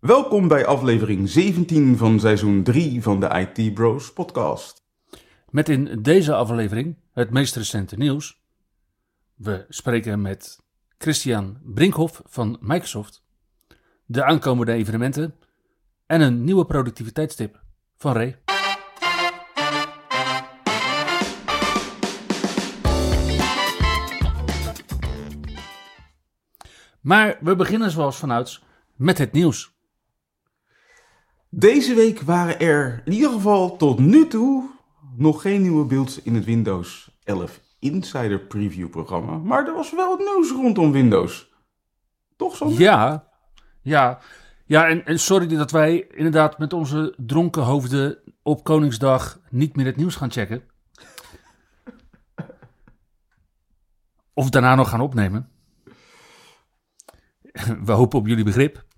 Welkom bij aflevering 17 van seizoen 3 van de IT Bros podcast. Met in deze aflevering het meest recente nieuws. We spreken met Christian Brinkhoff van Microsoft, de aankomende evenementen en een nieuwe productiviteitstip van Ray. Maar we beginnen zoals vanouds met het nieuws. Deze week waren er in ieder geval tot nu toe nog geen nieuwe beelds in het Windows 11 Insider Preview programma. Maar er was wel nieuws rondom Windows. Toch zo? Ja, ja. Ja, en, en sorry dat wij inderdaad met onze dronken hoofden op Koningsdag niet meer het nieuws gaan checken. Of daarna nog gaan opnemen. We hopen op jullie begrip.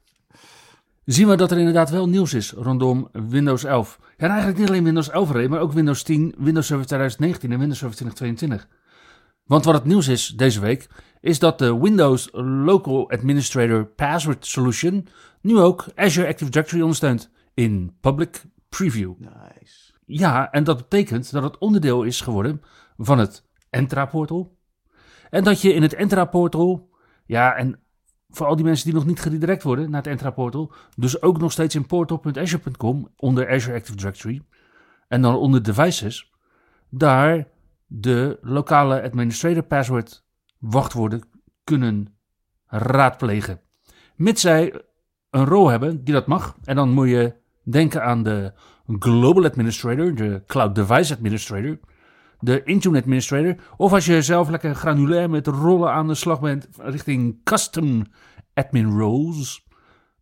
Zien we dat er inderdaad wel nieuws is rondom Windows 11. Ja, en eigenlijk niet alleen Windows 11, maar ook Windows 10, Windows Server 2019 en Windows Server 2022. Want wat het nieuws is deze week, is dat de Windows Local Administrator Password Solution nu ook Azure Active Directory ondersteunt in Public Preview. Nice. Ja, en dat betekent dat het onderdeel is geworden van het Entra-portal. En dat je in het Entra-portal, ja, en voor al die mensen die nog niet geredirect worden naar het Entra-portal, dus ook nog steeds in portal.azure.com onder Azure Active Directory. En dan onder devices, daar de lokale administrator password wachtwoorden kunnen raadplegen. Mits zij een rol hebben die dat mag. En dan moet je denken aan de Global Administrator, de Cloud Device Administrator, de Intune Administrator. Of als je zelf lekker granulair met rollen aan de slag bent richting Custom Admin Roles,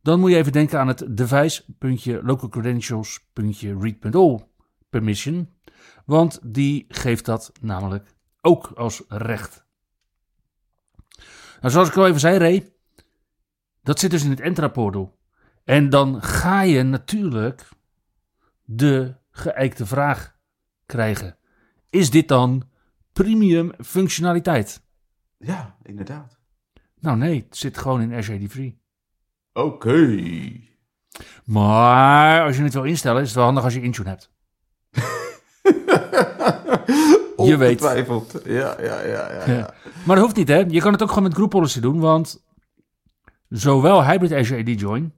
dan moet je even denken aan het device.localcredentials.read.all permission. Want die geeft dat namelijk ook als recht. Nou, zoals ik al even zei, Ray, dat zit dus in het Entra-portal. En dan ga je natuurlijk de geëikte vraag krijgen. Is dit dan premium functionaliteit? Ja, inderdaad. Nou nee, het zit gewoon in Azure AD Free. Oké. Maar als je het wil instellen, is het wel handig als je Intune hebt. Je weet. Ongetwijfeld. Ja, ja, ja, ja. ja. Maar dat hoeft niet, hè? Je kan het ook gewoon met group policy doen, want zowel Hybrid Azure AD Join,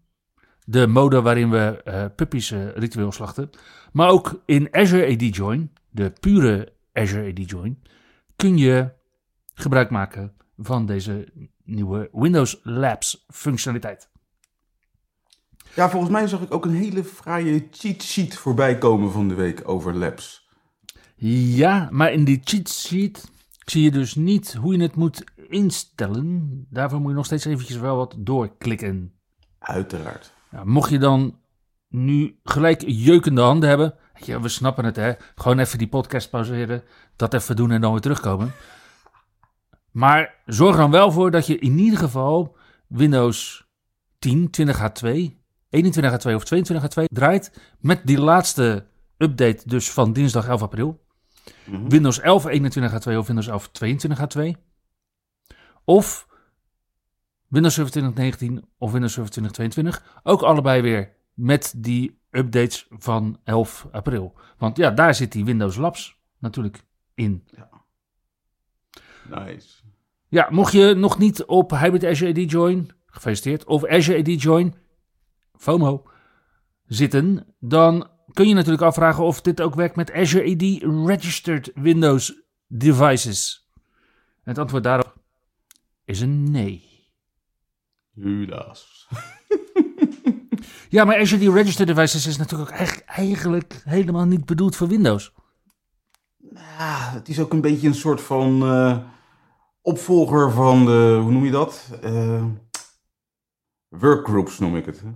de mode waarin we eh puppies eh, ritueel slachten, maar ook in Azure AD Join, de pure Azure AD Join, kun je gebruik maken van deze nieuwe Windows Labs functionaliteit. Ja, volgens mij zag ik ook een hele fraaie cheat sheet voorbij komen van de week over labs. Ja, maar in die cheat sheet zie je dus niet hoe je het moet instellen. Daarvoor moet je nog steeds eventjes wel wat doorklikken. Uiteraard. Ja, mocht je dan nu gelijk jeukende handen hebben. we snappen het hè. Gewoon even die podcast pauzeren. Dat even doen en dan weer terugkomen. Maar zorg er dan wel voor dat je in ieder geval Windows 10, 20H2, 21H2 of 22H2 draait. Met die laatste update dus van dinsdag 11 april. Mhm. Windows 11 21H2 of Windows 11 22H2. Of Windows Server 2019 of Windows Server 2022. Ook allebei weer met die updates van 11 april. Want ja, daar zit die Windows Labs natuurlijk in. Nice. Ja, mocht je nog niet op Hybrid Azure AD Join, gefeliciteerd, of Azure AD Join, FOMO, zitten, dan kun je natuurlijk afvragen of dit ook werkt met Azure AD Registered Windows Devices. En het antwoord daarop is een nee. Helaas. Ja, maar Azure AD Registered Devices is natuurlijk ook eigenlijk helemaal niet bedoeld voor Windows. Ja, het is ook een beetje een soort van eh, opvolger van de, hoe noem je dat? Eh, workgroups noem ik het. hè?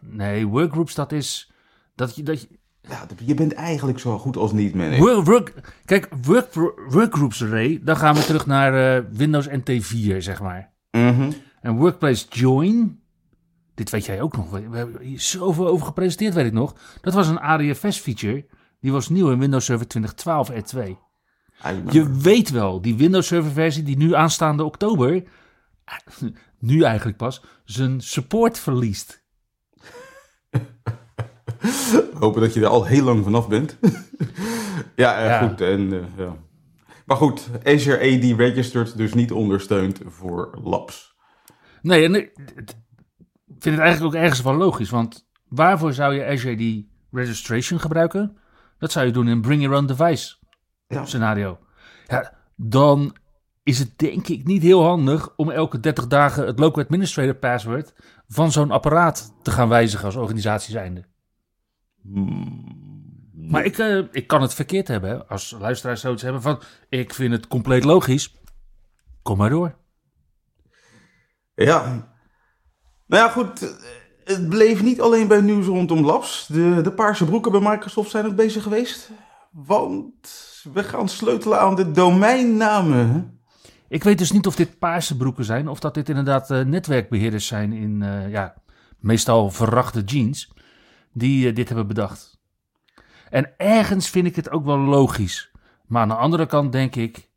Nee, workgroups, dat is. Dat je, dat je, Ja, je bent eigenlijk zo goed als niet, man. Work, work, kijk, work, Workgroups Array, dan gaan we terug naar eh, Windows NT4, zeg maar. Mhm. En Workplace Join, dit weet jij ook nog. We hebben hier zoveel over gepresenteerd, weet ik nog. Dat was een ADFS-feature. Die was nieuw in Windows Server 2012 R2. I remember. Je weet wel, die Windows Server versie die nu aanstaande oktober, nu eigenlijk pas, zijn support verliest. Hopen dat je er al heel lang vanaf bent. ja, eh, Ja. goed. En, eh, ja. Maar goed, Azure AD Registered dus niet ondersteund voor labs. Nee, en ik vind het eigenlijk ook ergens wel logisch, want waarvoor zou je Azure die registration gebruiken? Dat zou je doen in Bring Your Own Device Ja. scenario. Ja, dan is het denk ik niet heel handig om elke 30 dagen het local administrator password van zo'n apparaat te gaan wijzigen als organisatie zijnde. Maar ik, eh, ik kan het verkeerd hebben. hè. Als luisteraars zoiets hebben van... ik vind het compleet logisch. Kom maar door. Ja. Nou ja, goed. Het bleef niet alleen bij nieuws rondom labs. De, de paarse broeken bij Microsoft zijn ook bezig geweest. Want we gaan sleutelen aan de domeinnamen. Ik weet dus niet of dit paarse broeken zijn... of dat dit inderdaad eh, netwerkbeheerders zijn in... eh, ja, meestal verrachte jeans... die eh, dit hebben bedacht. En ergens vind ik het ook wel logisch. Maar aan de andere kant denk ik...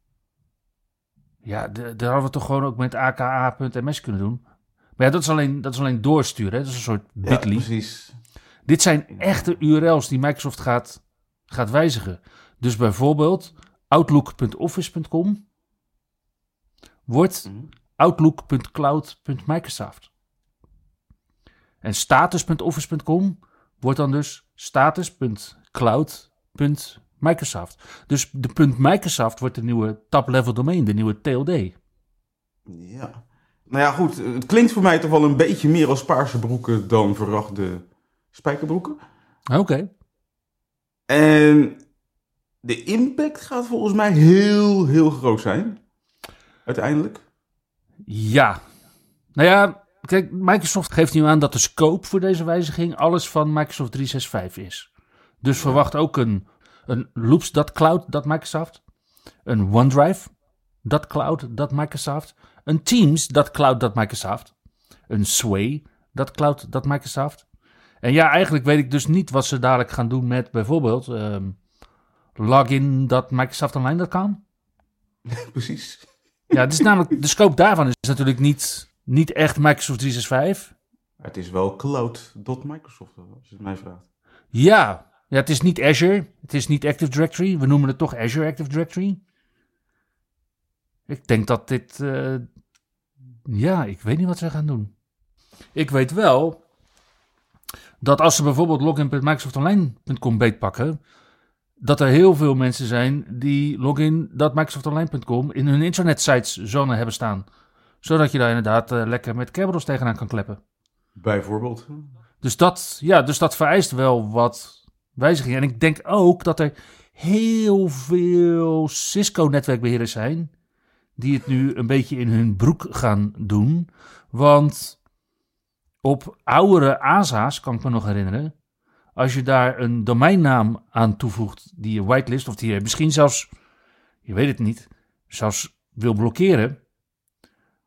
Ja, daar hadden we toch gewoon ook met aka.ms kunnen doen. Maar ja, dat is alleen, dat is alleen doorsturen. Hè? Dat is een soort Ja, bit.ly. precies. Dit zijn echte URL's die Microsoft gaat, gaat wijzigen. Dus bijvoorbeeld outlook.office.com wordt Mhm. outlook.cloud.microsoft. En status.office.com wordt dan dus status.cloud.microsoft. Dus de punt .microsoft wordt de nieuwe top-level domain, de nieuwe TLD. Ja. Nou ja, goed. Het klinkt voor mij toch wel een beetje meer als paarse broeken dan verrachte spijkerbroeken. Oké. En de impact gaat volgens mij heel, heel groot zijn. Uiteindelijk. Ja. Nou ja, kijk, Microsoft geeft nu aan dat de scope voor deze wijziging alles van Microsoft 365 is. Dus verwacht ook een, een Loops.cloud.microsoft, een OneDrive.cloud.microsoft, een Teams.cloud.microsoft, een Sway.cloud.microsoft. En ja, eigenlijk weet ik dus niet wat ze dadelijk gaan doen met bijvoorbeeld ehm login.microsoftonline.com. Precies. Ja, het is namelijk, de scope daarvan is natuurlijk niet, niet echt Microsoft 365. Maar het is wel cloud.microsoft, als je het mij vraagt. Ja, ja, het is niet Azure, het is niet Active Directory. We noemen het toch Azure Active Directory. Ik denk dat dit, eh, ja, ik weet niet wat ze gaan doen. Ik weet wel dat als ze bijvoorbeeld login.microsoftonline.com beetpakken, dat er heel veel mensen zijn die login.microsoftonline.com in hun internetsites zone hebben staan. Zodat je daar inderdaad eh, lekker met Kerberos tegenaan kan kleppen. Bijvoorbeeld. Dus dat, ja, dus dat vereist wel wat wijzigingen. En ik denk ook dat er heel veel Cisco-netwerkbeheerders zijn die het nu een beetje in hun broek gaan doen. Want op oudere ASA's, kan ik me nog herinneren, als je daar een domeinnaam aan toevoegt die je whitelist, of die je misschien zelfs, je weet het niet, zelfs wil blokkeren,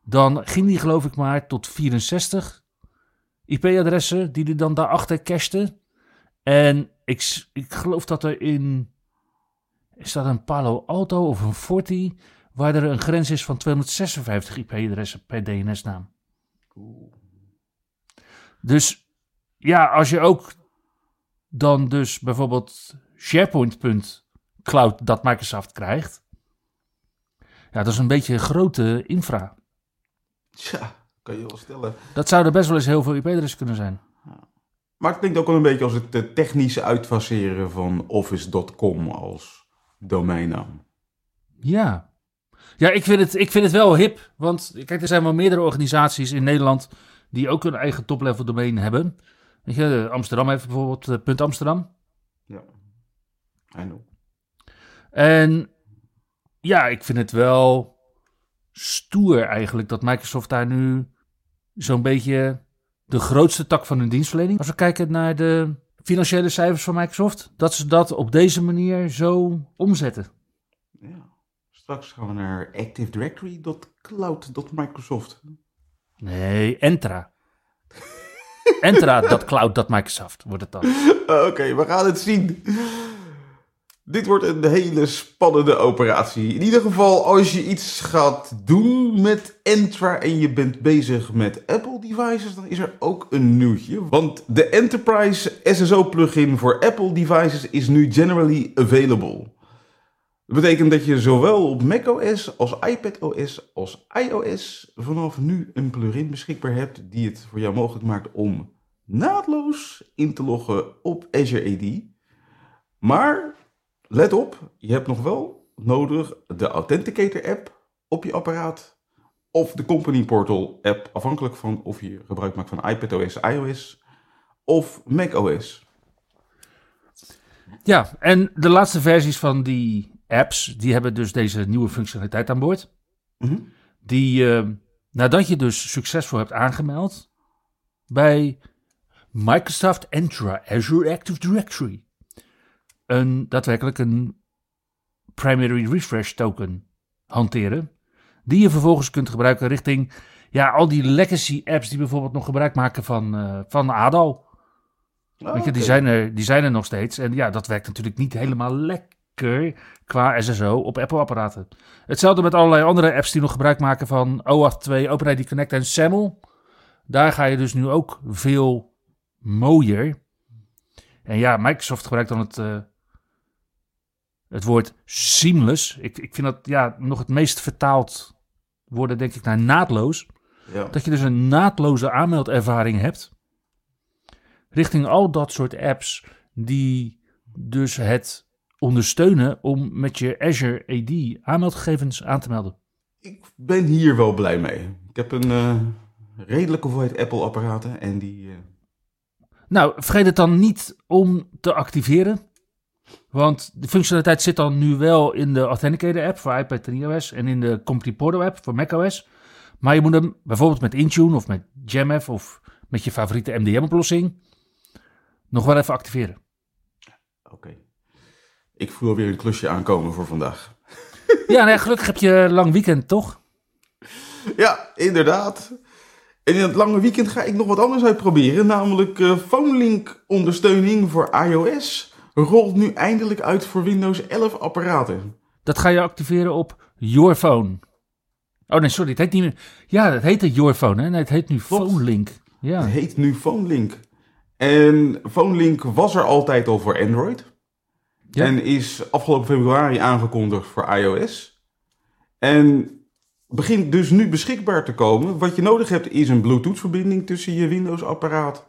dan ging die geloof ik maar tot 64 IP-adressen die er dan daarachter cachten. En ik, ik geloof dat er in, is dat een Palo Alto of een Forti, waar er een grens is van 256 IP-adressen per DNS-naam. Dus ja, als je ook dan dus bijvoorbeeld SharePoint.cloud.microsoft krijgt, ja, dat is een beetje een grote infra. Tja, kan je wel stellen. Dat zouden best wel eens heel veel IP-adressen kunnen zijn. Maar het klinkt ook wel een beetje als het eh, technische uitfaseren van office.com als domeinnaam. Ja. Ja, ik vind, het, ik vind het wel hip. Want kijk, er zijn wel meerdere organisaties in Nederland die ook een eigen top-level domein hebben. Weet je, Amsterdam heeft bijvoorbeeld eh, Punt Amsterdam. Ja. I know. En ja, ik vind het wel stoer eigenlijk dat Microsoft daar nu zo'n beetje de grootste tak van hun dienstverlening. Als we kijken naar de financiële cijfers van Microsoft, dat ze dat op deze manier zo omzetten. Ja. Straks gaan we naar activedirectory.cloud.microsoft. Nee, Entra. Entra.cloud.microsoft wordt het dan. Oké, we gaan het zien. Dit wordt een hele spannende operatie. In ieder geval, als je iets gaat doen met Entra en je bent bezig met Apple devices, dan is er ook een nieuwtje. Want de Enterprise SSO plugin voor Apple devices is nu generally available. Dat betekent dat je zowel op macOS als iPadOS als iOS vanaf nu een plugin beschikbaar hebt die het voor jou mogelijk maakt om naadloos in te loggen op Azure AD. Maar let op, je hebt nog wel nodig de Authenticator app op je apparaat of de Company Portal app, afhankelijk van of je gebruik maakt van iPadOS, iOS of macOS. Ja, en de laatste versies van die apps, die hebben dus deze nieuwe functionaliteit aan boord. Mhm. Die, eh, nadat je dus succesvol hebt aangemeld bij Microsoft Entra Azure Active Directory, een daadwerkelijk een primary refresh token hanteren, die je vervolgens kunt gebruiken richting ja, al die legacy apps die bijvoorbeeld nog gebruik maken van, eh, van ADO. Weet je, die, zijn er, die zijn er nog steeds. En ja, dat werkt natuurlijk niet helemaal lekker qua SSO op Apple-apparaten. Hetzelfde met allerlei andere apps die nog gebruik maken van OAuth 2, OpenID Connect en SAML. Daar ga je dus nu ook veel mooier. En ja, Microsoft gebruikt dan het, eh, het woord seamless. Ik, ik vind dat ja, nog het meest vertaald worden, denk ik, naar naadloos. Ja. Dat je dus een naadloze aanmeldervaring hebt. Richting al dat soort apps die dus het ondersteunen om met je Azure AD aanmeldgegevens aan te melden. Ik ben hier wel blij mee. Ik heb een eh, redelijke hoeveelheid Apple-apparaten en die... eh, Nou, vergeet het dan niet om te activeren. Want de functionaliteit zit dan nu wel in de Authenticator app voor iPad en iOS en in de Company Portal app voor macOS. Maar je moet hem bijvoorbeeld met Intune of met JamF of met je favoriete MDM-oplossing nog wel even activeren. Oké. Ik voel alweer een klusje aankomen voor vandaag. Ja, nee, gelukkig heb je een lang weekend, toch? Ja, inderdaad. En in het lange weekend ga ik nog wat anders uitproberen. Namelijk eh PhoneLink ondersteuning voor iOS rolt nu eindelijk uit voor Windows 11 apparaten. Dat ga je activeren op Your Phone. Oh nee, sorry, het heet niet meer... Ja, het heette Your Phone, hè? Nee, het heet nu. PhoneLink. Ja. Het heet nu PhoneLink. En PhoneLink was er altijd al voor Android. En is afgelopen februari aangekondigd voor iOS. En begint dus nu beschikbaar te komen. Wat je nodig hebt is een Bluetooth-verbinding tussen je Windows-apparaat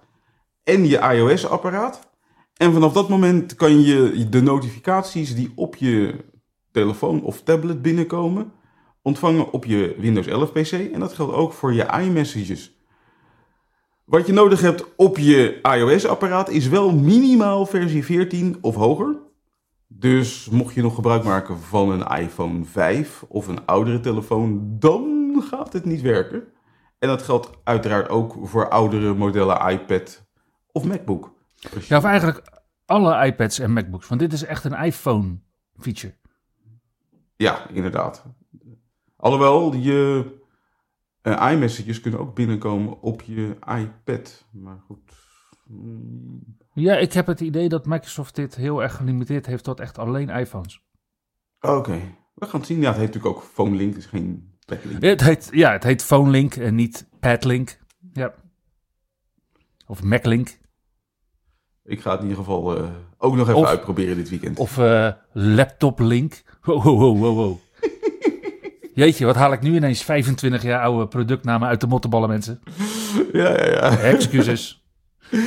en je iOS-apparaat. En vanaf dat moment kan je de notificaties die op je telefoon of tablet binnenkomen, ontvangen op je Windows 11 PC. En dat geldt ook voor je iMessages. Wat je nodig hebt op je iOS-apparaat is wel minimaal versie 14 of hoger. Dus mocht je nog gebruik maken van een iPhone 5 of een oudere telefoon, dan gaat het niet werken. En dat geldt uiteraard ook voor oudere modellen iPad of MacBook. Ja, of eigenlijk alle iPads en MacBooks. Want dit is echt een iPhone-feature. Ja, inderdaad. Alhoewel, je eh, iMessages kunnen ook binnenkomen op je iPad. Maar goed. Ja, ik heb het idee dat Microsoft dit heel erg gelimiteerd heeft tot echt alleen iPhones. Oké, we gaan het zien. Ja, het heet natuurlijk ook PhoneLink, dus geen Padlink. Ja, het heet, ja, het heet PhoneLink en niet Padlink. Ja. Of MacLink. Ik ga het in ieder geval eh, ook nog even Of- uitproberen dit weekend. Of eh LaptopLink. Wow, wow, wow, wow, wow. Jeetje, wat haal ik nu ineens 25 jaar oude productnamen uit de mottenballen, mensen? Ja, ja, ja. Excuses.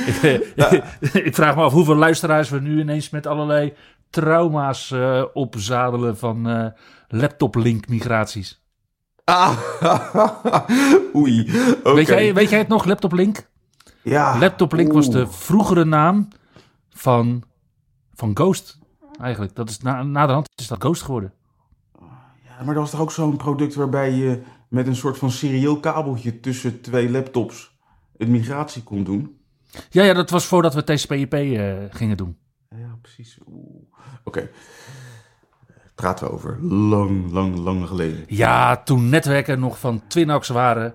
ik, ik vraag me af hoeveel luisteraars we nu ineens met allerlei trauma's eh, opzadelen van eh laptop-link migraties. Ah, oei. Weet, jij, weet jij het nog, laptop-link? Ja. Laptop-link was de vroegere naam van, van Ghost. Eigenlijk, dat is na, naderhand is dat Ghost geworden. Ja, maar dat was toch ook zo'n product waarbij je met een soort van serieel kabeltje tussen twee laptops een migratie kon doen? Ja, ja, dat was voordat we TCP/IP eh gingen doen. Ja, precies. Oké. Praten we over lang, lang, lang geleden. Ja, toen netwerken nog van Twinax waren.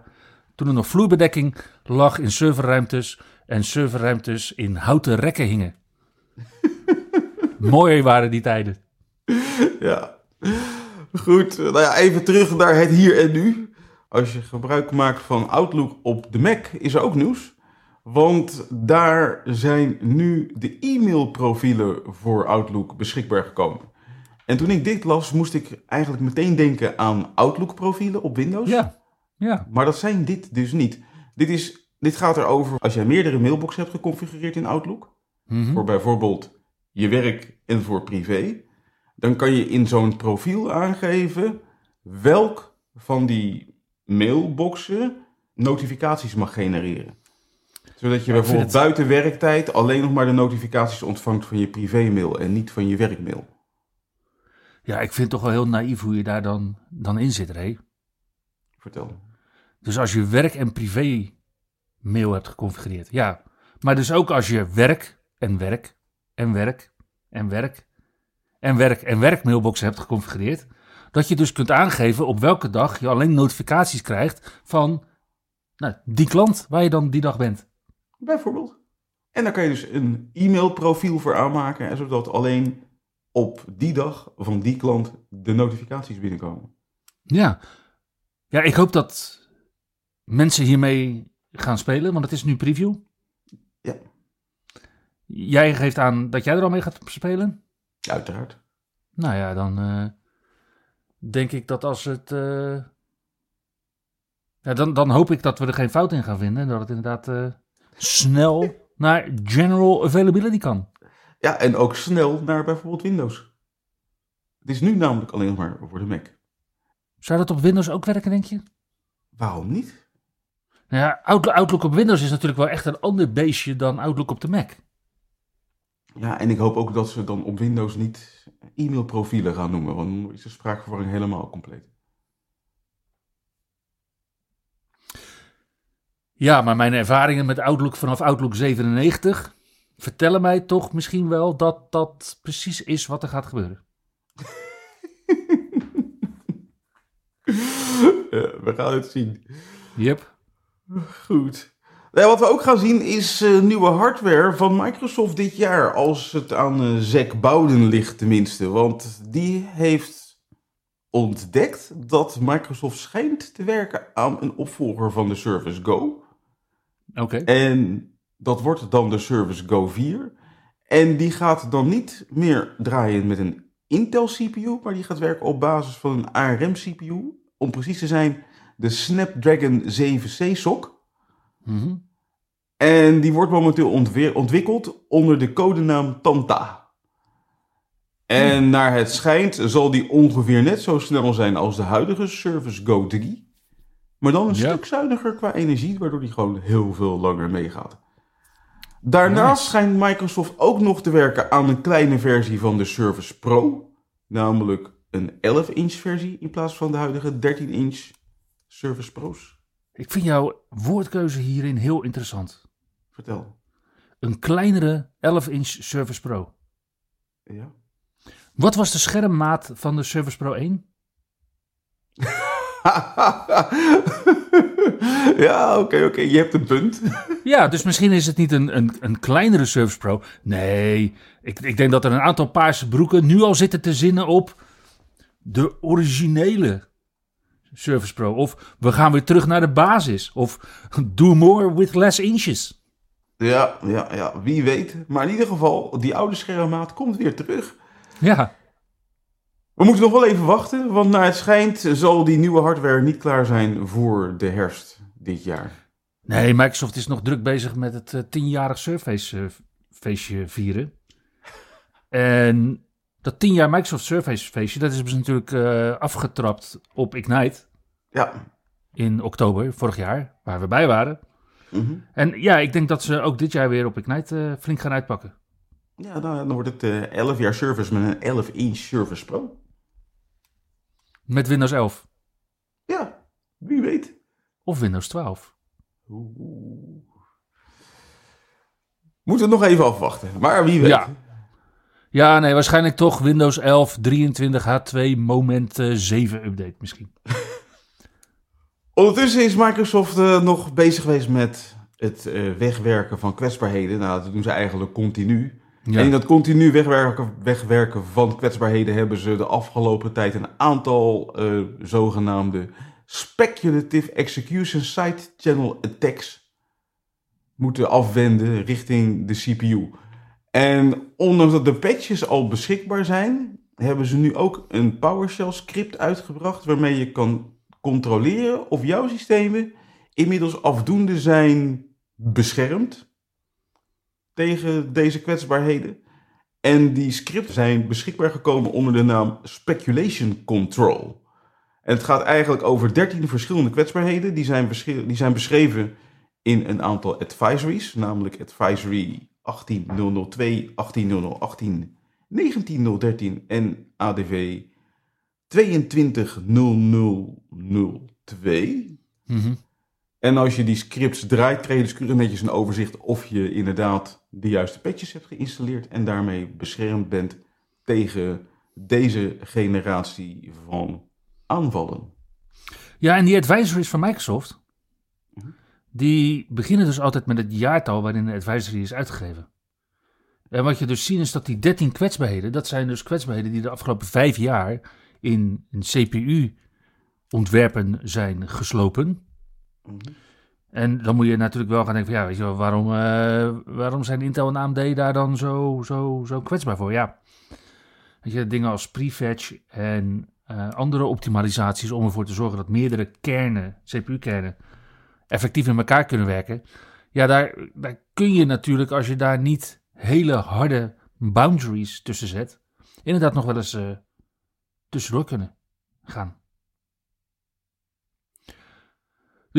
Toen er nog vloerbedekking lag in serverruimtes. En serverruimtes in houten rekken hingen. Mooi waren die tijden. Ja. Goed, nou ja, even terug naar het hier en nu. Als je gebruik maakt van Outlook op de Mac, is er ook nieuws. Want daar zijn nu de e-mailprofielen voor Outlook beschikbaar gekomen. En toen ik dit las, moest ik eigenlijk meteen denken aan Outlook-profielen op Windows. Ja, ja. Maar dat zijn dit dus niet. Dit, is, dit gaat erover als jij meerdere mailboxen hebt geconfigureerd in Outlook. Mhm. Voor bijvoorbeeld je werk en voor privé. Dan kan je in zo'n profiel aangeven welk van die mailboxen notificaties mag genereren. Zodat je bijvoorbeeld het- buiten werktijd alleen nog maar de notificaties ontvangt van je privémail en niet van je werkmail. ja, ik vind het toch wel heel naïef hoe je daar dan, dan in zit, Ray. Vertel. Dus als je werk en privé mail hebt geconfigureerd. Ja, maar dus ook als je werk en werk en werk en werk en werk en werk mailbox hebt geconfigureerd. Dat je dus kunt aangeven op welke dag je alleen notificaties krijgt van nou, die klant waar je dan die dag bent. Bijvoorbeeld. En daar kan je dus een e-mailprofiel voor aanmaken, en zodat alleen op die dag van die klant de notificaties binnenkomen. Ja. ja, ik hoop dat mensen hiermee gaan spelen, want het is nu preview. Ja. Jij geeft aan dat jij er al mee gaat spelen. Uiteraard. Nou ja, dan eh, denk ik dat als het. eh, ja, dan, dan hoop ik dat we er geen fout in gaan vinden. En dat het inderdaad eh, snel naar general availability kan. Ja, en ook snel naar bijvoorbeeld Windows. Het is nu namelijk alleen maar voor de Mac. Zou dat op Windows ook werken, denk je? Waarom niet? Nou ja, Outlook, Outlook op Windows is natuurlijk wel echt een ander beestje dan Outlook op de Mac. Ja, en ik hoop ook dat ze dan op Windows niet e-mailprofielen gaan noemen, want dan is de spraakverwarring helemaal compleet. Ja, maar mijn ervaringen met Outlook vanaf Outlook 97 vertellen mij toch misschien wel dat dat precies is wat er gaat gebeuren. Ja, we gaan het zien. Yep. Goed. Ja, wat we ook gaan zien is eh, nieuwe hardware van Microsoft dit jaar. Als het aan eh Zack Bowden ligt tenminste. Want die heeft ontdekt dat Microsoft schijnt te werken aan een opvolger van de Surface Go. Oké. En dat wordt dan de Surface Go 4. En die gaat dan niet meer draaien met een Intel CPU, maar die gaat werken op basis van een ARM CPU. Om precies te zijn, de Snapdragon 7C SoC. Mhm. En die wordt momenteel ontwikkeld onder de codenaam Tanta. En naar het schijnt zal die ongeveer net zo snel zijn als de huidige Surface Go 3. Maar dan een Ja. stuk zuiniger qua energie, waardoor die gewoon heel veel langer meegaat. Daarnaast Nice. schijnt Microsoft ook nog te werken aan een kleine versie van de Surface Pro. Namelijk een 11-inch versie in plaats van de huidige 13-inch Surface Pro's. Ik vind jouw woordkeuze hierin heel interessant. Vertel. Een kleinere 11-inch Surface Pro. Ja. Wat was de schermmaat van de Surface Pro 1? ja, oké, oké. Je hebt een punt. Ja, dus misschien is het niet een, een, een kleinere Surface Pro. Nee, ik, ik denk dat er een aantal paarse broeken nu al zitten te zinnen op de originele Surface Pro. Of we gaan weer terug naar de basis. Of do more with less inches. Ja, ja, ja, wie weet. Maar in ieder geval, die oude schermmaat komt weer terug. Ja, We moeten nog wel even wachten, want naar het schijnt zal die nieuwe hardware niet klaar zijn voor de herfst dit jaar. nee, Microsoft is nog druk bezig met het eh, tienjarig Surface eh, feestje vieren. En dat tien jaar Microsoft Surface feestje, dat is dus natuurlijk eh, afgetrapt op Ignite Ja. in oktober vorig jaar, waar we bij waren. Mhm. En ja, ik denk dat ze ook dit jaar weer op Ignite flink gaan uitpakken. Ja, dan, dan wordt het eh 11 jaar Surface met een 11-inch Surface Pro. Met Windows 11 Ja, wie weet. of Windows 12. Oeh. Moeten we nog even afwachten. Maar wie weet. Ja. Ja, nee, waarschijnlijk toch Windows 11 23 H2 moment eh, 7 update misschien. Ondertussen is Microsoft eh, nog bezig geweest met het eh, wegwerken van kwetsbaarheden. Nou, dat doen ze eigenlijk continu. En in dat continu wegwerken, wegwerken van kwetsbaarheden hebben ze de afgelopen tijd een aantal eh, zogenaamde speculative execution side channel attacks moeten afwenden richting de CPU. En ondanks dat de patches al beschikbaar zijn, hebben ze nu ook een PowerShell script uitgebracht waarmee je kan controleren of jouw systemen inmiddels afdoende zijn beschermd tegen deze kwetsbaarheden. En die scripts zijn beschikbaar gekomen onder de naam Speculation Control. En het gaat eigenlijk over 13 verschillende kwetsbaarheden. Die zijn, die zijn beschreven in een aantal advisories, namelijk Advisory 18002, 18018, 19013 en ADV 220002. Mhm. En als je die scripts draait, krijg je dus keurig netjes een overzicht of je inderdaad de juiste patches hebt geïnstalleerd en daarmee beschermd bent tegen deze generatie van aanvallen. Ja, en die advisories van Microsoft, die beginnen dus altijd met het jaartal waarin de advisory is uitgegeven. En wat je dus ziet is dat die 13 kwetsbaarheden, dat zijn dus kwetsbaarheden die de afgelopen vijf jaar in een CPU-ontwerpen zijn geslopen. En dan moet je natuurlijk wel gaan denken van ja, weet je wel, waarom, eh, waarom zijn Intel en AMD daar dan zo, zo, zo kwetsbaar voor? Ja, weet je, dingen als prefetch en eh, andere optimalisaties om ervoor te zorgen dat meerdere kernen, CPU-kernen, effectief in elkaar kunnen werken. Ja, daar, kun je natuurlijk, als je daar niet hele harde boundaries tussen zet, inderdaad nog wel eens eh, tussendoor kunnen gaan.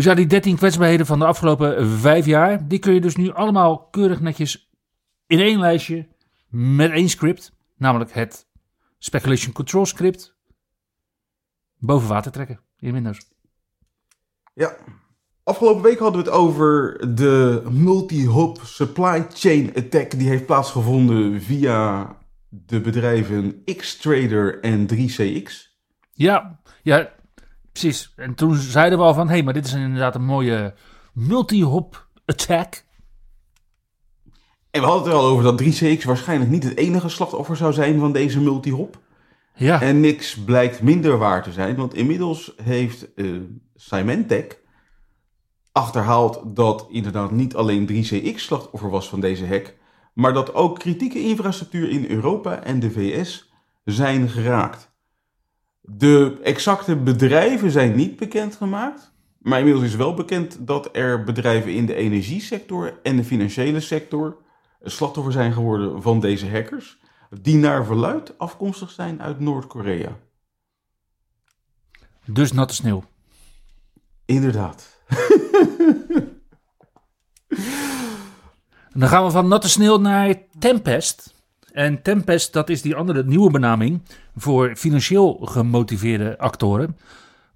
Dus ja, die 13 kwetsbaarheden van de afgelopen vijf jaar, die kun je dus nu allemaal keurig netjes in één lijstje met één script, namelijk het Speculation Control script, boven water trekken in Windows. Ja. Afgelopen week hadden we het over de multi-hop supply chain attack die heeft plaatsgevonden via de bedrijven Xtrader en 3CX. Ja, ja, precies. En toen zeiden we al van, hé, hey, maar dit is inderdaad een mooie multi-hop attack. En we hadden het er al over dat 3CX waarschijnlijk niet het enige slachtoffer zou zijn van deze multi-hop. Ja, En niks blijkt minder waar te zijn, want inmiddels heeft eh Symantec achterhaald dat inderdaad niet alleen 3CX slachtoffer was van deze hack, maar dat ook kritieke infrastructuur in Europa en de VS zijn geraakt. De exacte bedrijven zijn niet bekendgemaakt, maar inmiddels is wel bekend dat er bedrijven in de energiesector en de financiële sector slachtoffer zijn geworden van deze hackers, die naar verluid afkomstig zijn uit Noord-Korea. dus natte sneeuw. Inderdaad. Dan gaan we van natte sneeuw naar Tempest. En Tempest, dat is die andere nieuwe benaming voor financieel gemotiveerde actoren.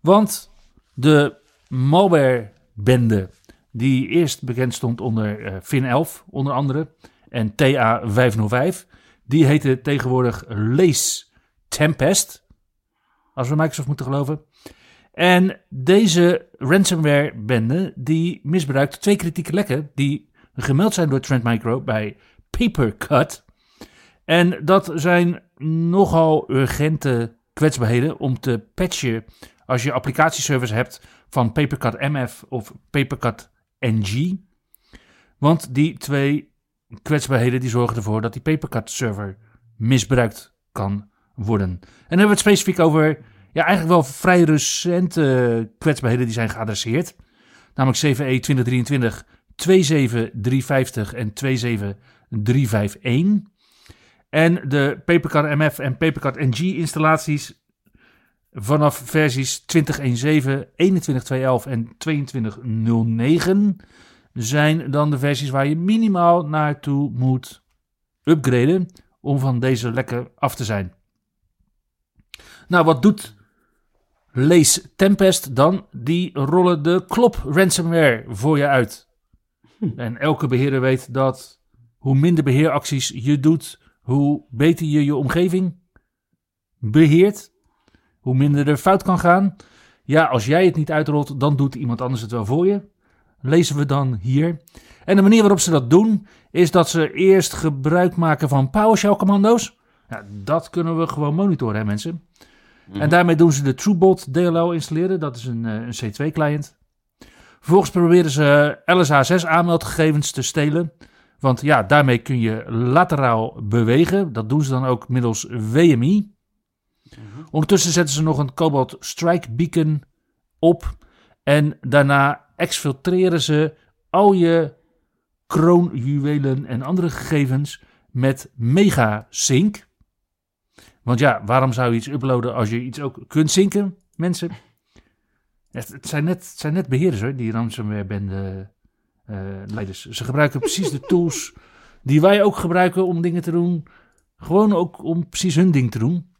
Want de malware-bende, die eerst bekend stond onder eh, Fin11 onder andere, en TA505, die heette tegenwoordig Lace Tempest, als we Microsoft moeten geloven. En deze ransomware-bende, die misbruikt twee kritieke lekken die gemeld zijn door Trend Micro bij Papercut. En dat zijn nogal urgente kwetsbaarheden om te patchen als je applicatieservice hebt van Papercut MF of Papercut NG. Want die twee kwetsbaarheden die zorgen ervoor dat die Papercut server misbruikt kan worden. En dan hebben we het specifiek over ja, eigenlijk wel vrij recente kwetsbaarheden die zijn geadresseerd. Namelijk CVE 2023 27350 en 27351. En de Papercard MF en Papercard NG installaties vanaf versies 2017, 21211 en 2209 zijn dan de versies waar je minimaal naartoe moet upgraden om van deze lekken af te zijn. Nou, wat doet Lace Tempest dan? Die rollen de klop ransomware voor je uit. En elke beheerder weet dat hoe minder beheeracties je doet, hoe beter je je omgeving beheert, hoe minder er fout kan gaan. Ja, als jij het niet uitrolt, dan doet iemand anders het wel voor je. Lezen we dan hier. En de manier waarop ze dat doen, is dat ze eerst gebruik maken van PowerShell-commando's. Ja, dat kunnen we gewoon monitoren, hè, mensen. En daarmee doen ze de TrueBot DLL installeren. Dat is een, eh, een C2-client. Vervolgens proberen ze LSA6 aanmeldgegevens te stelen. Want ja, daarmee kun je lateraal bewegen. Dat doen ze dan ook middels WMI. Ondertussen zetten ze nog een Cobalt Strike Beacon op. En daarna exfiltreren ze al je kroonjuwelen en andere gegevens met MegaSync. Want ja, waarom zou je iets uploaden als je iets ook kunt zinken, mensen? Het, zijn, net, zijn net beheerders hoor, die ransomware-bende leiders. Ze gebruiken precies de tools die wij ook gebruiken om dingen te doen. Gewoon ook om precies hun ding te doen.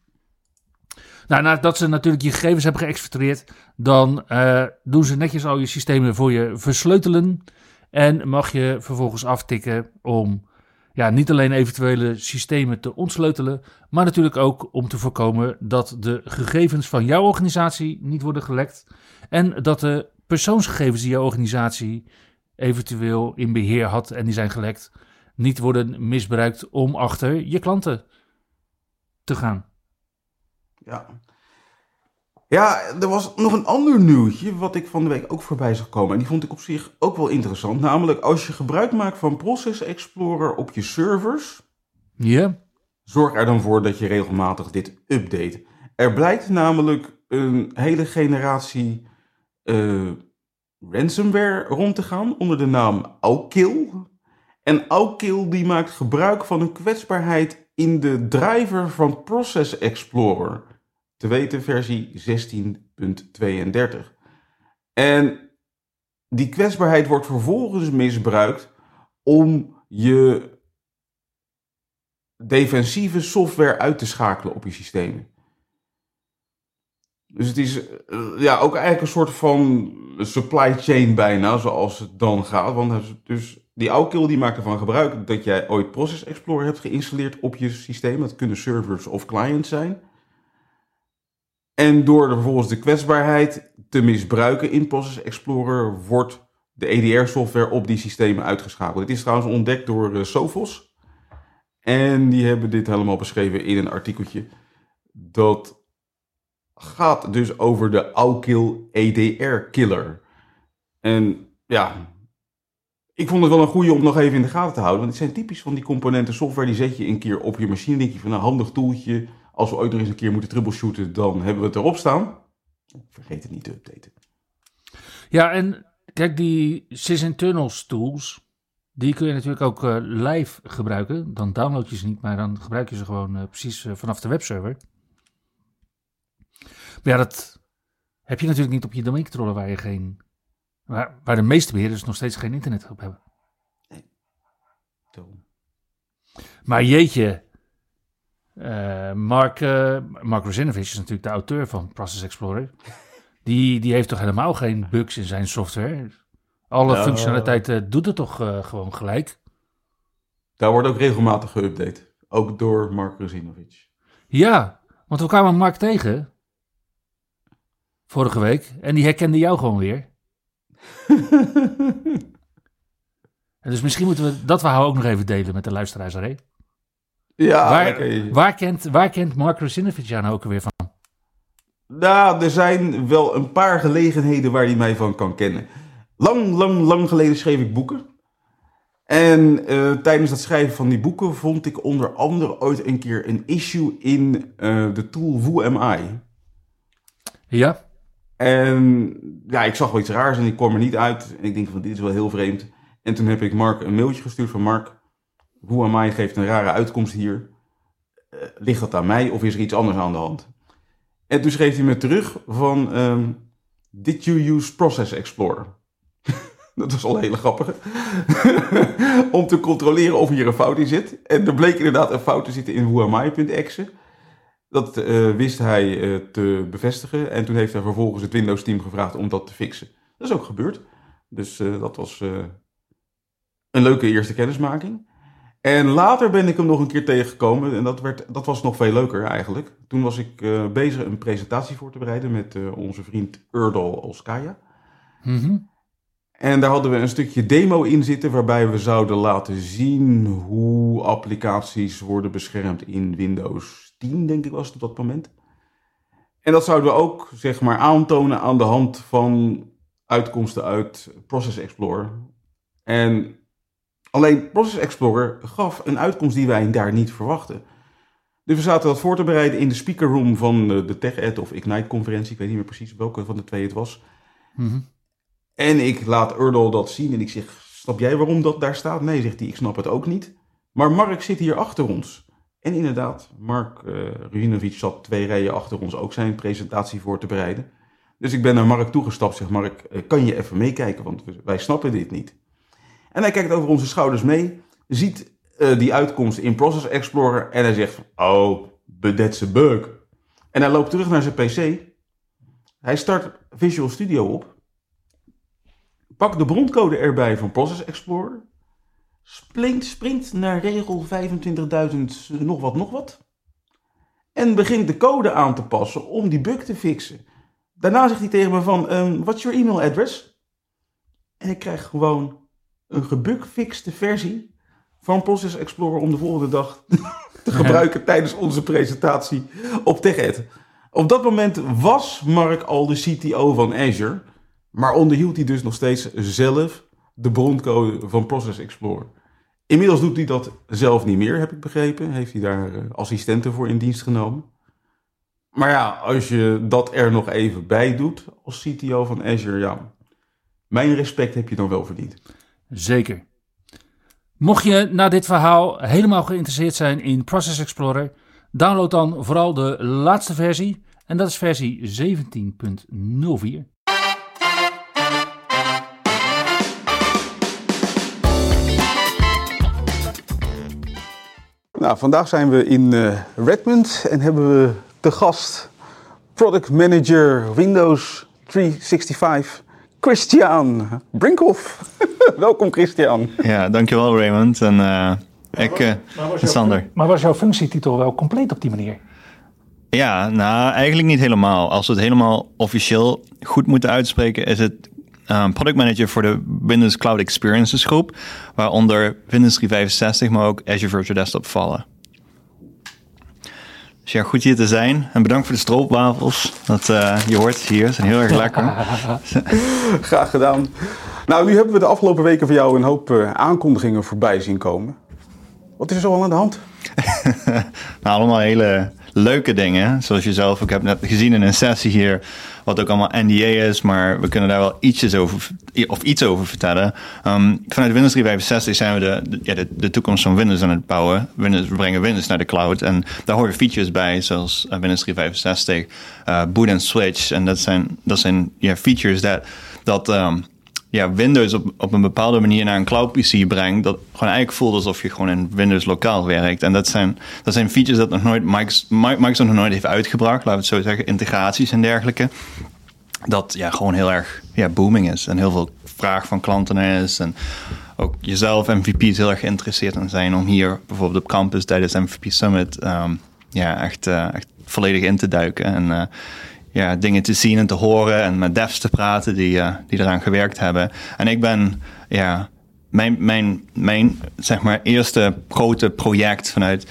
Nou, nadat ze natuurlijk je gegevens hebben geëxfiltreerd, dan eh, doen ze netjes al je systemen voor je versleutelen. En mag je vervolgens aftikken om ja, niet alleen eventuele systemen te ontsleutelen, maar natuurlijk ook om te voorkomen dat de gegevens van jouw organisatie niet worden gelekt. En dat de persoonsgegevens die jouw organisatie eventueel in beheer had en die zijn gelekt, niet worden misbruikt om achter je klanten te gaan. Ja. Ja, er was nog een ander nieuwtje wat ik van de week ook voorbij zag komen. En die vond ik op zich ook wel interessant. Namelijk als je gebruik maakt van Process Explorer op je servers. Ja. Zorg er dan voor dat je regelmatig dit update. Er blijkt namelijk een hele generatie uh, ransomware rond te gaan onder de naam Aukill. En Aukill die maakt gebruik van een kwetsbaarheid in de driver van Process Explorer. Te weten versie 16.32. En die kwetsbaarheid wordt vervolgens misbruikt om je defensieve software uit te schakelen op je systemen. Dus het is ja, ook eigenlijk een soort van supply chain bijna, zoals het dan gaat. Want dus die Aukill die maakt ervan gebruik dat jij ooit Process Explorer hebt geïnstalleerd op je systeem. Dat kunnen servers of clients zijn. En door vervolgens de kwetsbaarheid te misbruiken in Process Explorer wordt de EDR-software op die systemen uitgeschakeld. Dit is trouwens ontdekt door uh, Sophos. En die hebben dit helemaal beschreven in een artikeltje. Dat gaat dus over de Aukill EDR-killer. En ja, ik vond het wel een goede om nog even in de gaten te houden. Want het zijn typisch van die componenten software. Die zet je een keer op je machine. denk je van een handig toeltje als we ooit nog eens een keer moeten troubleshooten, dan hebben we het erop staan. Vergeet het niet te updaten. Ja, en kijk, die sysinternals tools, die kun je natuurlijk ook uh, live gebruiken. Dan download je ze niet, maar dan gebruik je ze gewoon uh, precies uh, vanaf de webserver. Maar ja, dat heb je natuurlijk niet op je domeincontroller waar je geen... Waar, waar de meeste beheerders nog steeds geen internet op hebben. Nee. Maar jeetje, uh, Mark, uh, Mark Rozinovich is natuurlijk de auteur van Process Explorer. Die, die heeft toch helemaal geen bugs in zijn software? Alle nou, functionaliteit uh, doet het toch gewoon gelijk? Daar wordt ook regelmatig geüpdate. Ook door Mark Rozinovich. Ja, want we kwamen Mark tegen. Vorige week. En die herkende jou gewoon weer. en dus misschien moeten we dat verhaal ook nog even delen met de luisteraars. Ja, waar, waar, kent, waar kent Mark Rusinovich jou nou ook weer van? Nou, er zijn wel een paar gelegenheden waar hij mij van kan kennen. Lang, lang, lang geleden schreef ik boeken. En uh, tijdens het schrijven van die boeken vond ik onder andere ooit een keer een issue in uh, de tool WhoAmi. Ja. En ja, ik zag wel iets raars en ik kwam er niet uit. En ik denk van dit is wel heel vreemd. En toen heb ik Mark een mailtje gestuurd van Mark, Huamai geeft een rare uitkomst hier. Uh, ligt dat aan mij of is er iets anders aan de hand? En toen schreef hij me terug van... Um, Did you use Process Explorer? dat was al een hele. Om te controleren of hier een fout in zit. En er bleek inderdaad een fout te zitten in Huamai.exe. Dat uh, wist hij uh, te bevestigen. En toen heeft hij vervolgens het Windows team gevraagd om dat te fixen. Dat is ook gebeurd. Dus dat was een leuke eerste kennismaking. En later ben ik hem nog een keer tegengekomen en dat, werd, dat was nog veel leuker eigenlijk. Toen was ik bezig een presentatie voor te bereiden met onze vriend Erdal Olskaya. Mm En daar hadden we een stukje demo in zitten waarbij we zouden laten zien hoe applicaties worden beschermd in Windows 10, denk ik was het op dat moment. En dat zouden we ook zeg maar aantonen aan de hand van uitkomsten uit Process Explorer. En alleen Process Explorer gaf een uitkomst die wij daar niet verwachten. Dus we zaten dat voor te bereiden in de speakerroom van de TechEd of Ignite conferentie. Ik weet niet meer precies welke van de twee het was. Mm En ik laat Erdal dat zien en ik zeg, snap jij waarom dat daar staat? Nee, zegt hij, ik snap het ook niet. Maar Mark zit hier achter ons. En inderdaad, Mark uh, zat twee rijen achter ons ook zijn presentatie voor te bereiden. Dus ik ben naar Mark toegestapt, zeg Mark, eh, kan je even meekijken, want wij snappen dit niet. En hij kijkt over onze schouders mee, ziet uh, die uitkomst in Process Explorer en hij zegt, oh, but bug. En hij loopt terug naar zijn pc, hij start Visual Studio op, pakt de broncode erbij van Process Explorer, springt, springt naar regel 25.000 nog wat nog wat en begint de code aan te passen om die bug te fixen. Daarna zegt hij tegen me van, um, what's your email address? En ik krijg gewoon een gebugfixte versie van Process Explorer om de volgende dag te gebruiken tijdens onze presentatie op TechEd. Op dat moment was Mark al de CTO van Azure, maar onderhield hij dus nog steeds zelf de broncode van Process Explorer. Inmiddels doet hij dat zelf niet meer, heb ik begrepen. Heeft hij daar eh, assistenten voor in dienst genomen. Maar ja, als je dat er nog even bij doet als CTO van Azure, ja, mijn respect heb je dan wel verdiend. Zeker. Mocht je na dit verhaal helemaal geïnteresseerd zijn in Process Explorer, download dan vooral de laatste versie. En dat is versie 17.04. Nou, vandaag zijn we in uh, Redmond en hebben we te gast Product Manager Windows 365 Christian Brinkhoff. Welkom Christian. Ja, dankjewel Raymond en uh, ik, uh, Sander. Maar was jouw functietitel wel compleet op die manier? Ja, nou eigenlijk niet helemaal. Als we het helemaal officieel goed moeten uitspreken, is het um, product manager voor de Windows Cloud Experiences groep, waaronder Windows 365, maar ook Azure Virtual Desktop vallen. Dus ja, goed hier te zijn. En bedankt voor de stroopwafels. Dat, uh, je hoort hier, ze zijn heel erg lekker. Graag gedaan. Nou, nu hebben we de afgelopen weken van jou een hoop uh, aankondigingen voorbij zien komen. Wat is er zo al aan de hand? nou, allemaal hele leuke dingen. Zoals je zelf ook hebt net gezien in een sessie hier. Wat ook allemaal NDA is, maar we kunnen daar wel ietsjes over, of iets over vertellen. Um, vanuit Windows 365 zijn we de, ja, de, toekomst van Windows aan het bouwen. Windows, we brengen Windows naar de cloud. En daar horen features bij, zoals uh, Windows 365, uh, boot en switch. En dat zijn, dat zijn features dat, dat um, ja, Windows op, op een bepaalde manier naar een cloud PC brengt, dat gewoon eigenlijk voelt alsof je gewoon in Windows lokaal werkt. En dat zijn, dat zijn features dat nog nooit Microsoft nog nooit heeft uitgebracht, laten we het zo zeggen, integraties en dergelijke. Dat ja, gewoon heel erg ja, booming is en heel veel vraag van klanten is. En ook jezelf, MVP's, heel erg geïnteresseerd in zijn om hier bijvoorbeeld op campus tijdens MVP Summit um, ja, echt, uh, echt volledig in te duiken. En uh, ja, dingen te zien en te horen en met devs te praten die, uh, die eraan gewerkt hebben. En ik ben, ja, mijn, mijn, mijn zeg maar, eerste grote project vanuit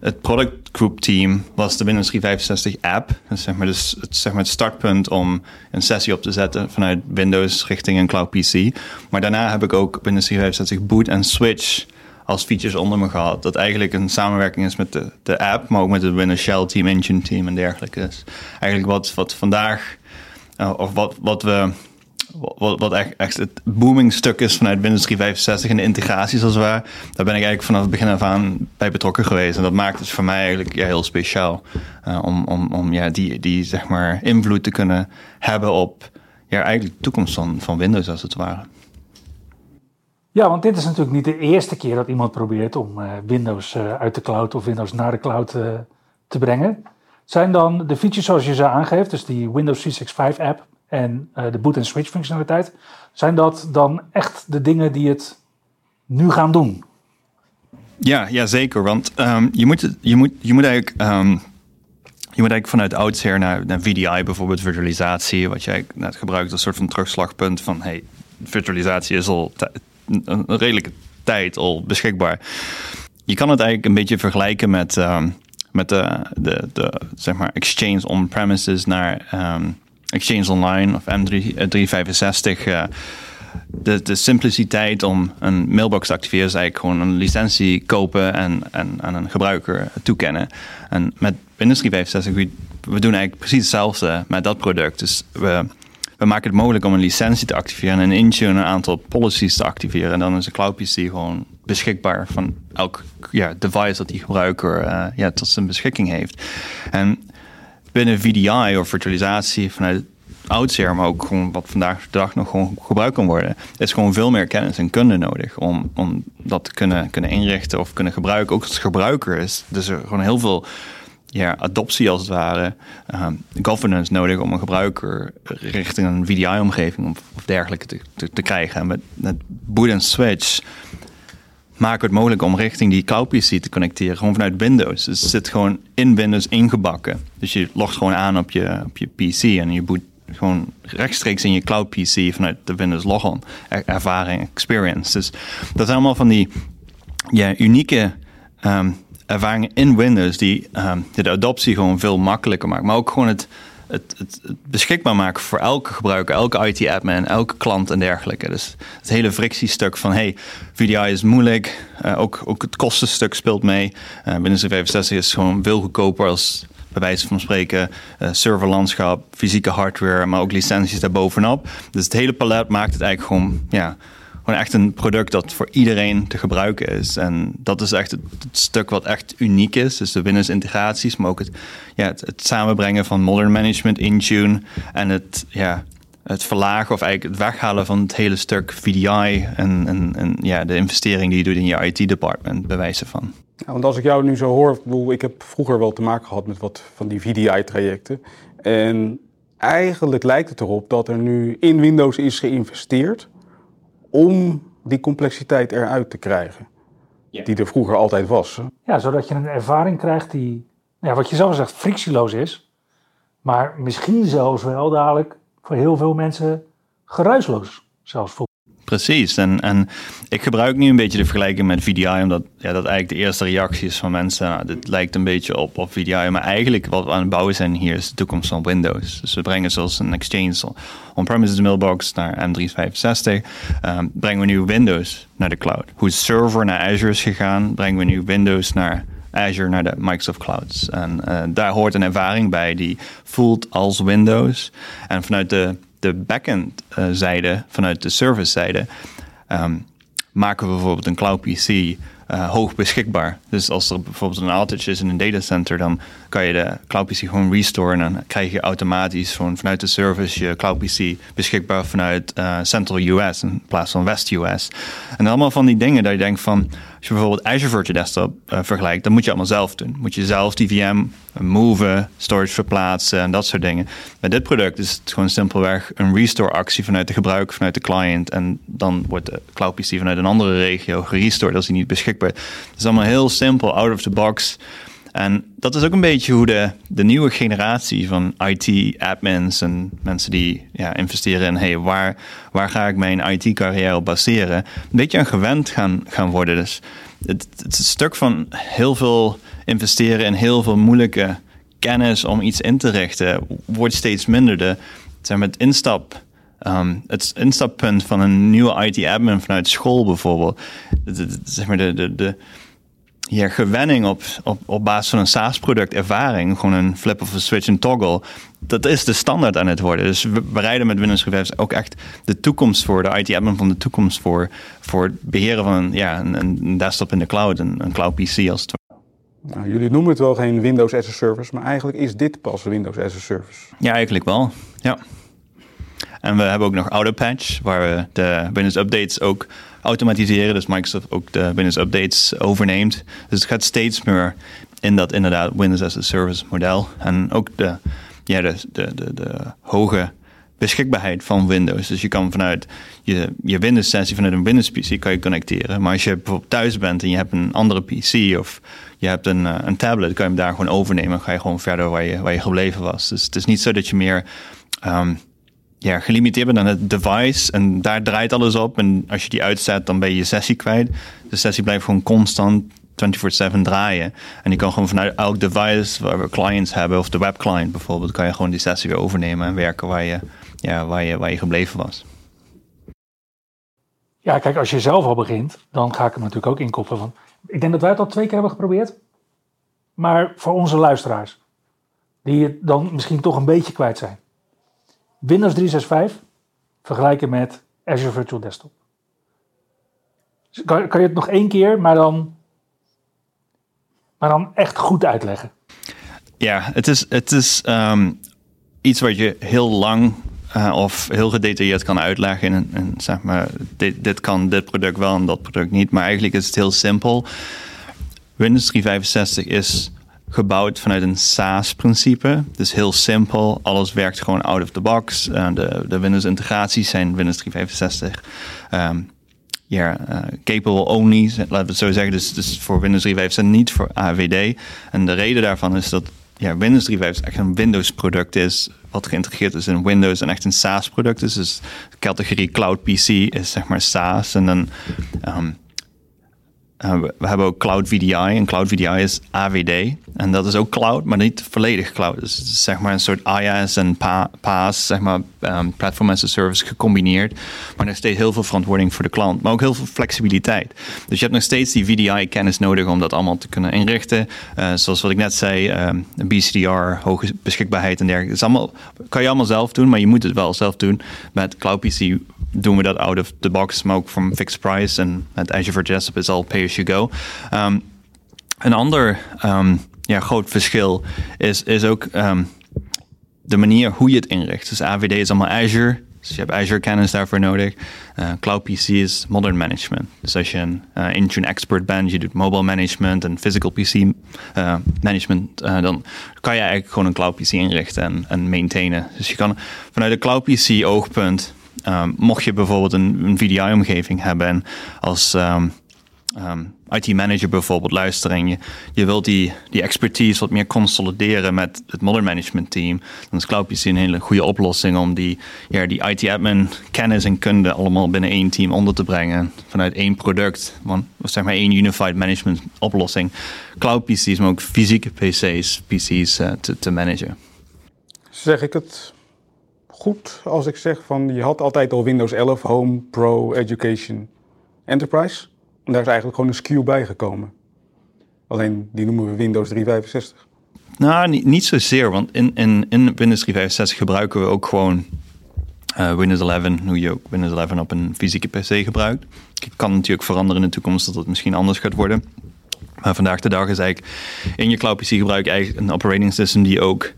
het product group team was de Windows 365 app. Dus zeg maar, dus het, zeg maar het startpunt om een sessie op te zetten vanuit Windows richting een cloud PC. Maar daarna heb ik ook Windows 365 boot en switch als features onder me gehad. Dat eigenlijk een samenwerking is met de, de app, maar ook met het Windows Shell team, Engine team en dergelijke. Dus eigenlijk wat, wat vandaag, uh, of wat, wat we. Wat, wat echt, echt het booming stuk is vanuit Windows 365 en de integraties als het ware. Daar ben ik eigenlijk vanaf het begin af aan bij betrokken geweest. En dat maakt het voor mij eigenlijk ja, heel speciaal. Uh, om om, om ja, die, die zeg maar, invloed te kunnen hebben op ja, eigenlijk de toekomst van, van Windows als het ware. Ja, want dit is natuurlijk niet de eerste keer dat iemand probeert om uh, Windows uh, uit de cloud of Windows naar de cloud uh, te brengen. Zijn dan de features zoals je ze aangeeft, dus die Windows 365 app en de boot en switch functionaliteit, zijn dat dan echt de dingen die het nu gaan doen? Ja, ja zeker. Want um, je, moet, je, moet, je moet eigenlijk. Um, je moet eigenlijk vanuit oudsher naar, naar VDI, bijvoorbeeld virtualisatie, wat jij net gebruikt als soort van terugslagpunt van hey, virtualisatie is al een redelijke tijd al beschikbaar. Je kan het eigenlijk een beetje vergelijken met, um, met de, de, de, zeg maar exchange on-premises naar um, Exchange Online of M365. Uh, de, de simpliciteit om een mailbox te activeren is eigenlijk gewoon een licentie kopen en, en aan een gebruiker toekennen. En met Windows 365, we, we doen eigenlijk precies hetzelfde met dat product. Dus we, we maken het mogelijk om een licentie te activeren en in Intune een aantal policies te activeren. En dan is een Cloud PC gewoon beschikbaar van elk ja, device dat die gebruiker uh, ja, tot zijn beschikking heeft. En binnen VDI of virtualisatie vanuit oudsher, maar ook gewoon wat vandaag de dag nog gewoon gebruikt kan worden, is gewoon veel meer kennis en kunde nodig om, om dat te kunnen, kunnen inrichten of kunnen gebruiken. Ook als gebruiker is dus er gewoon heel veel ja, adoptie als het ware, um, governance nodig om een gebruiker richting een VDI-omgeving of, of, dergelijke te, te, krijgen. En met, met boot en switch maken we het mogelijk om richting die cloud PC te connecteren, gewoon vanuit Windows. Dus het zit gewoon in Windows ingebakken. Dus je logt gewoon aan op je, op je PC en je boot gewoon rechtstreeks in je cloud PC vanuit de Windows logon ervaring, experience. Dus dat zijn allemaal van die ja, unieke um, ervaringen in Windows die um, de adoptie gewoon veel makkelijker maken. Maar ook gewoon het, het, het, beschikbaar maken voor elke gebruiker, elke IT-admin, elke klant en dergelijke. Dus het hele frictiestuk van hey, VDI is moeilijk, uh, ook, ook het kostenstuk speelt mee. Uh, Windows 65 is gewoon veel goedkoper als bij wijze van spreken uh, serverlandschap, fysieke hardware, maar ook licenties daarbovenop. Dus het hele palet maakt het eigenlijk gewoon, ja, gewoon echt een product dat voor iedereen te gebruiken is. En dat is echt het, stuk wat echt uniek is. Dus de Windows integraties, maar ook het, ja, het, samenbrengen van modern management, Intune en het, ja, het verlagen of eigenlijk het weghalen van het hele stuk VDI en, en, en ja, de investering die je doet in je IT-department, bewijzen van. Ja, want als ik jou nu zo hoor, ik heb vroeger wel te maken gehad met wat van die VDI-trajecten. En eigenlijk lijkt het erop dat er nu in Windows is geïnvesteerd om die complexiteit eruit te krijgen. Die er vroeger altijd was. Ja, zodat je een ervaring krijgt die, ja, wat je zelf zegt, frictieloos is. Maar misschien zelfs wel dadelijk voor heel veel mensen geruisloos zelfs voelt. Precies, en, en ik gebruik nu een beetje de vergelijking met VDI, omdat ja, dat eigenlijk de eerste reactie is van mensen. Nou, dit lijkt een beetje op, op VDI, maar eigenlijk wat we aan het bouwen zijn hier is de toekomst van Windows. Dus we brengen zoals een Exchange on-premises mailbox naar M365, um, brengen we nu Windows naar de cloud. Hoe server naar Azure is gegaan, brengen we nu Windows naar Azure naar de Microsoft Clouds. En uh, daar hoort een ervaring bij die voelt als Windows. En vanuit de de backend uh, zijde, vanuit de service zijde, um, maken we bijvoorbeeld een cloud PC uh, hoog beschikbaar. Dus als er bijvoorbeeld een outage is in een datacenter, dan kan je de Cloud PC gewoon restoren. En dan krijg je automatisch gewoon vanuit de service je Cloud PC beschikbaar vanuit uh, Central US in plaats van West US. En allemaal van die dingen dat je denkt van, als je bijvoorbeeld Azure Virtual Desktop uh, vergelijkt, dan moet je allemaal zelf doen. Moet je zelf die VM moven, storage verplaatsen en dat soort dingen. Met dit product is het gewoon simpelweg een restore actie vanuit de gebruiker, vanuit de client. En dan wordt de Cloud PC vanuit een andere regio gerestored als die niet beschikbaar is. Het is allemaal heel simpel, out of the box. En dat is ook een beetje hoe de, de nieuwe generatie van IT-admins en mensen die ja, investeren in hey, waar, waar ga ik mijn IT-carrière op baseren, een beetje aan gewend gaan, gaan worden. Dus het, stuk van heel veel investeren in heel veel moeilijke kennis om iets in te richten, wordt steeds minder. De, maar, het instap. Um, het instappunt van een nieuwe IT-admin vanuit school bijvoorbeeld. zeg maar de, de, de, ja, gewenning op, op, op basis van een SaaS-product ervaring, gewoon een flip of een switch en toggle, dat is de standaard aan het worden. Dus we bereiden met Windows Revives ook echt de toekomst voor, de IT-admin van de toekomst voor, voor het beheren van een, ja, een, een desktop in de cloud, een, een cloud PC als het ware. Nou, jullie noemen het wel geen Windows as a Service, maar eigenlijk is dit pas Windows as a Service. Ja, eigenlijk wel. Ja. En we hebben ook nog Autopatch, waar we de Windows updates ook automatiseren. Dus Microsoft ook de Windows updates overneemt. Dus het gaat steeds meer in dat inderdaad Windows as a Service model. En ook de, ja, de, de, de, de hoge beschikbaarheid van Windows. Dus je kan vanuit je, je Windows-sessie, vanuit een Windows-PC kan je connecteren. Maar als je bijvoorbeeld thuis bent en je hebt een andere PC of je hebt een, eh, een tablet, kan je hem daar gewoon overnemen. Dan ga je gewoon verder waar je, waar je gebleven was. Dus het is niet zo dat je meer um, ja, gelimiteerd bent aan het device en daar draait alles op. En als je die uitzet, dan ben je je sessie kwijt. De sessie blijft gewoon constant 24/7 draaien. En je kan gewoon vanuit elk device waar we clients hebben, of de webclient bijvoorbeeld, kan je gewoon die sessie weer overnemen en werken waar je, ja, waar je, waar je gebleven was. Ja, kijk, als je zelf al begint, dan ga ik hem natuurlijk ook inkoppen. Want ik denk dat wij het al twee keer hebben geprobeerd. Maar voor onze luisteraars, die het dan misschien toch een beetje kwijt zijn. Windows 365 vergelijken met Azure Virtual Desktop. Kan, kan je het nog één keer, maar dan, maar dan echt goed uitleggen? Ja, het is, het is um, iets wat je heel lang uh, of heel gedetailleerd kan uitleggen. En, en zeg maar, dit, dit, kan dit product wel en dat product niet. Maar eigenlijk is het heel simpel. Windows 365 is gebouwd vanuit een SaaS-principe. Dus heel simpel. Alles werkt gewoon out of the box. Uh, de, de Windows-integraties zijn Windows 365. Um, ja, uh, capable only, laten we het zo zeggen. Dus, dus voor Windows 365 niet voor AVD. En de reden daarvan is dat ja, Windows 365 echt een Windows-product is, wat geïntegreerd is in Windows en echt een SaaS-product is. Dus de categorie Cloud PC is zeg maar SaaS. En dan um, we hebben ook Cloud VDI en Cloud VDI is AVD. En dat is ook cloud, maar niet volledig cloud. Dus zeg maar een soort IaaS en PaaS, zeg maar um, Platform as a Service gecombineerd. Maar nog steeds heel veel verantwoording voor de klant, maar ook heel veel flexibiliteit. Dus je hebt nog steeds die VDI-kennis nodig om dat allemaal te kunnen inrichten. Uh, zoals wat ik net zei, um, BCDR, hoge beschikbaarheid en dergelijke. Dat kan je allemaal zelf doen, maar je moet het wel zelf doen. Met Cloud PC doen we dat out of the box, ook from fixed price. En met Azure for Desktop is al pay as you go. Um, een ander um, ja, groot verschil is, is ook um, de manier hoe je het inricht. Dus AVD is allemaal Azure. Dus je hebt Azure kennis daarvoor nodig. Uh, Cloud PC is modern management. Dus als je een uh, Intune expert bent, je doet mobile management en physical PC uh, management, dan kan je eigenlijk gewoon een Cloud PC inrichten en, en maintainen. Dus je kan vanuit de Cloud PC oogpunt Um, mocht je bijvoorbeeld een, een VDI-omgeving hebben en als um, um, IT-manager bijvoorbeeld luisteren en je, je wilt die, die expertise wat meer consolideren met het modern management team, dan is CloudPC een hele goede oplossing om die, ja, die IT-admin kennis en kunde allemaal binnen één team onder te brengen vanuit één product, want, zeg maar één unified management oplossing. CloudPC's, maar ook fysieke PC's, PC's uh, te, te managen. Zeg ik het goed als ik zeg van je had altijd al Windows 11 Home, Pro, Education, Enterprise. En daar is eigenlijk gewoon een SKU bijgekomen. Alleen die noemen we Windows 365. Nou, niet, niet zozeer, want in, in, in Windows 365 gebruiken we ook gewoon uh, Windows 11, hoe je ook Windows 11 op een fysieke PC gebruikt. Het kan natuurlijk veranderen in de toekomst dat het misschien anders gaat worden. Maar vandaag de dag is eigenlijk in je cloud PC gebruik je eigenlijk een operating system die ook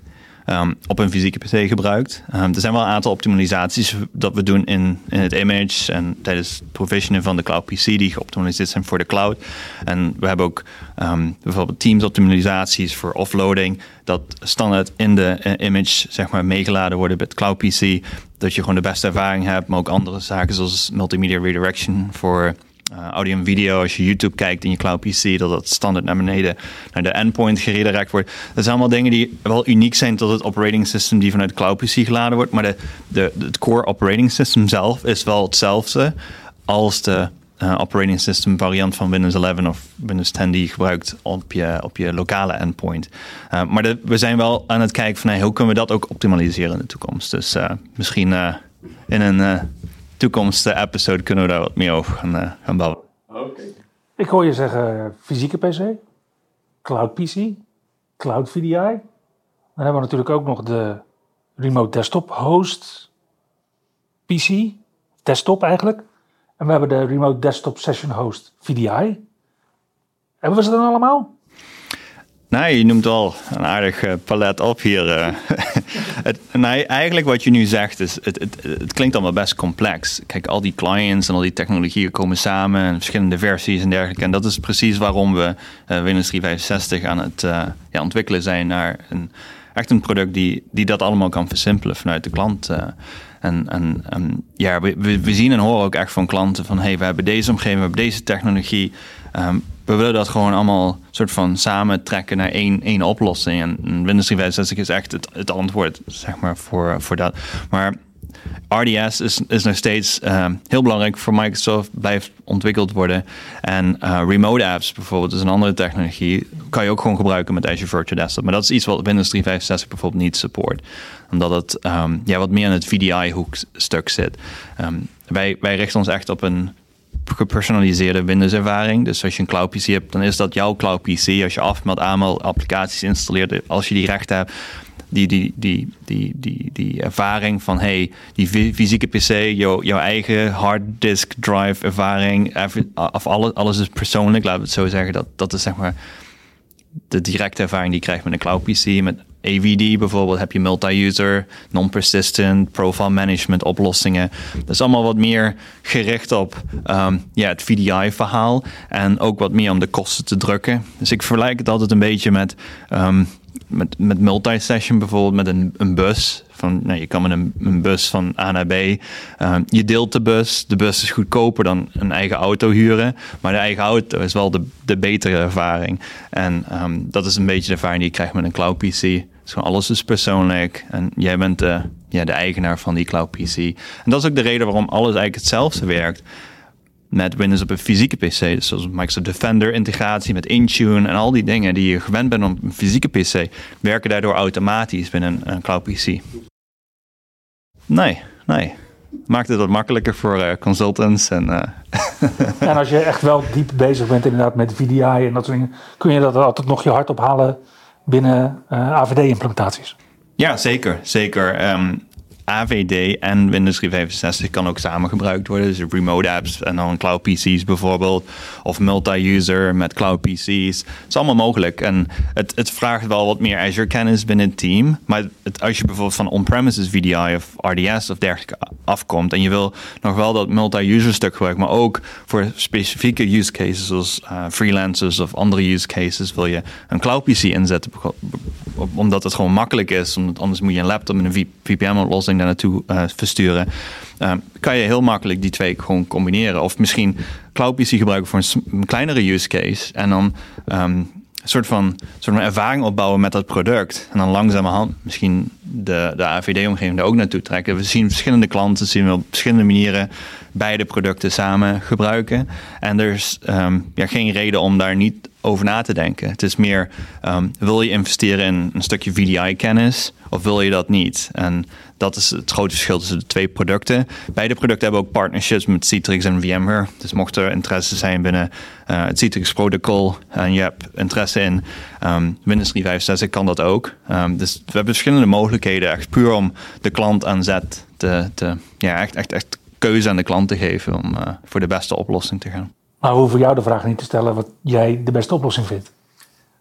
um, op een fysieke PC gebruikt. Um, er zijn wel een aantal optimalisaties dat we doen in, in het image en tijdens het provisionen van de cloud PC die geoptimaliseerd zijn voor de cloud. En we hebben ook um, bijvoorbeeld Teams optimalisaties voor offloading, dat standaard in de uh, image zeg maar meegeladen worden bij het cloud PC. Dat je gewoon de beste ervaring hebt, maar ook andere zaken zoals multimedia redirection voor uh, audio en video, als je YouTube kijkt in je cloud PC, dat dat standaard naar beneden naar de endpoint geredirect wordt. Dat zijn allemaal dingen die wel uniek zijn tot het operating system die vanuit cloud PC geladen wordt. Maar de, de, het core operating system zelf is wel hetzelfde als de uh, operating system variant van Windows 11 of Windows 10 die je gebruikt op je, op je lokale endpoint. Uh, maar we zijn wel aan het kijken van hey, hoe kunnen we dat ook optimaliseren in de toekomst. Dus misschien in een toekomstige episode kunnen we daar wat meer over gaan, uh, gaan. Okay. Ik hoor je zeggen fysieke PC, cloud PC, cloud VDI. Dan hebben we natuurlijk ook nog de remote desktop host PC, desktop eigenlijk. En we hebben de remote desktop session host VDI. Hebben we ze dan allemaal? Nee, je noemt al een aardig uh, palet op hier. Uh. het, nee, eigenlijk wat je nu zegt, is, het, het, het, klinkt allemaal best complex. Kijk, al die clients en al die technologieën komen samen, en verschillende versies en dergelijke. En dat is precies waarom we uh, Windows 365 aan het ja, ontwikkelen zijn naar een echt een product die, die dat allemaal kan versimpelen vanuit de klant. En, en, en, ja, we, we, zien en horen ook echt van klanten van hey, we hebben deze omgeving, we hebben deze technologie. Um, we willen dat gewoon allemaal soort van samen trekken naar één, één oplossing. En Windows 365 is echt het, het antwoord, zeg maar, voor, voor dat. Maar RDS is, is nog steeds uh, heel belangrijk voor Microsoft, blijft ontwikkeld worden. En uh, remote apps bijvoorbeeld is een andere technologie, kan je ook gewoon gebruiken met Azure Virtual Desktop. Maar dat is iets wat Windows 365 bijvoorbeeld niet support. Omdat het um, ja, wat meer in het VDI-hoekstuk zit. Um, wij, wij richten ons echt op een gepersonaliseerde Windows-ervaring. Dus als je een cloud PC hebt, dan is dat jouw cloud PC. Als je afmeldt, aanmeldt, applicaties installeert, als je die rechten hebt, die, die, die, die, die, die ervaring van hey, die fysieke PC, jou, jouw eigen hard disk drive ervaring, of alles, alles is persoonlijk, laten we het zo zeggen. Dat, dat is zeg maar de directe ervaring die je krijgt met een cloud PC. AVD bijvoorbeeld heb je multi-user, non-persistent, profile management oplossingen. Dat is allemaal wat meer gericht op um, ja, het VDI-verhaal en ook wat meer om de kosten te drukken. Dus ik vergelijk het altijd een beetje met um, met, met multi-session bijvoorbeeld met een, een bus. Van, nou, je kan met een, een bus van A naar B. Uh, je deelt de bus. De bus is goedkoper dan een eigen auto huren. Maar de eigen auto is wel de, de betere ervaring. En dat is een beetje de ervaring die je krijgt met een cloud PC. Dus alles is persoonlijk. En jij bent de, ja, de eigenaar van die cloud PC. En dat is ook de reden waarom alles eigenlijk hetzelfde werkt met Windows op een fysieke PC. Dus zoals Microsoft Defender integratie met Intune en al die dingen die je gewend bent op een fysieke PC, werken daardoor automatisch binnen een, cloud PC. Nee, nee. Maakt het wat makkelijker voor uh, consultants. En, uh... en als je echt wel diep bezig bent inderdaad met VDI en dat soort dingen, kun je dat altijd nog je hart ophalen binnen eh, AVD-implementaties. Ja, zeker. zeker. Um, AVD en Windows 365 kan ook samen gebruikt worden. Dus remote apps en dan cloud PC's bijvoorbeeld. Of multi-user met cloud PC's. Het is allemaal mogelijk. En het, het vraagt wel wat meer Azure kennis binnen het team. Maar als je bijvoorbeeld van on-premises VDI of RDS of dergelijke afkomt. En je wil nog wel dat multi-user stuk gebruiken. Maar ook voor specifieke use cases zoals uh, freelancers of andere use cases. Wil je een cloud PC inzetten. Omdat het gewoon makkelijk is. Omdat anders moet je een laptop met een Daar naartoe uh, versturen. Uh, kan je heel makkelijk die twee gewoon combineren. Of misschien Cloud PC gebruiken voor een, kleinere use case. En dan um, een soort van, soort van ervaring opbouwen met dat product. En dan langzamerhand misschien de, de AVD-omgeving daar ook naartoe trekken. We zien verschillende klanten, zien we op verschillende manieren beide producten samen gebruiken. En er is um, ja, geen reden om daar niet over na te denken. Het is meer, um, wil je investeren in een stukje VDI-kennis of wil je dat niet? En dat is het grote verschil tussen de twee producten. Beide producten hebben ook partnerships met Citrix en VMware. Dus mocht er interesse zijn binnen uh, het Citrix protocol en je hebt interesse in um, Windows 365, kan dat ook. Dus we hebben verschillende mogelijkheden, echt puur om de klant aan zet te, te ja, echt, echt, echt keuze aan de klant te geven om uh, voor de beste oplossing te gaan. Maar we hoeven jou de vraag niet te stellen wat jij de beste oplossing vindt.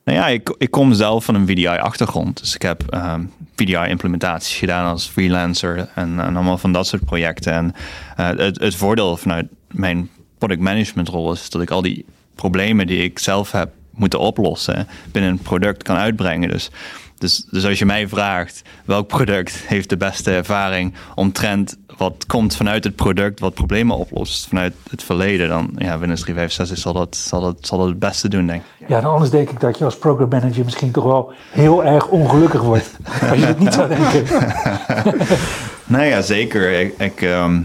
Nou ja, ik, ik kom zelf van een VDI-achtergrond. Dus ik heb um, ehm, VDI-implementaties gedaan als freelancer en, en, allemaal van dat soort projecten. En uh, het, het voordeel vanuit mijn product management rol is dat ik al die problemen die ik zelf heb moeten oplossen binnen een product kan uitbrengen. Dus dus, dus als je mij vraagt welk product heeft de beste ervaring omtrent wat komt vanuit het product, wat problemen oplost vanuit het verleden, dan ja, Windows 365 zal dat, zal dat, zal dat het beste doen, denk ik. Ja, dan anders denk ik dat je als program manager misschien toch wel heel erg ongelukkig wordt. als je het niet zou denken. nou ja, zeker. Ik, ik ehm,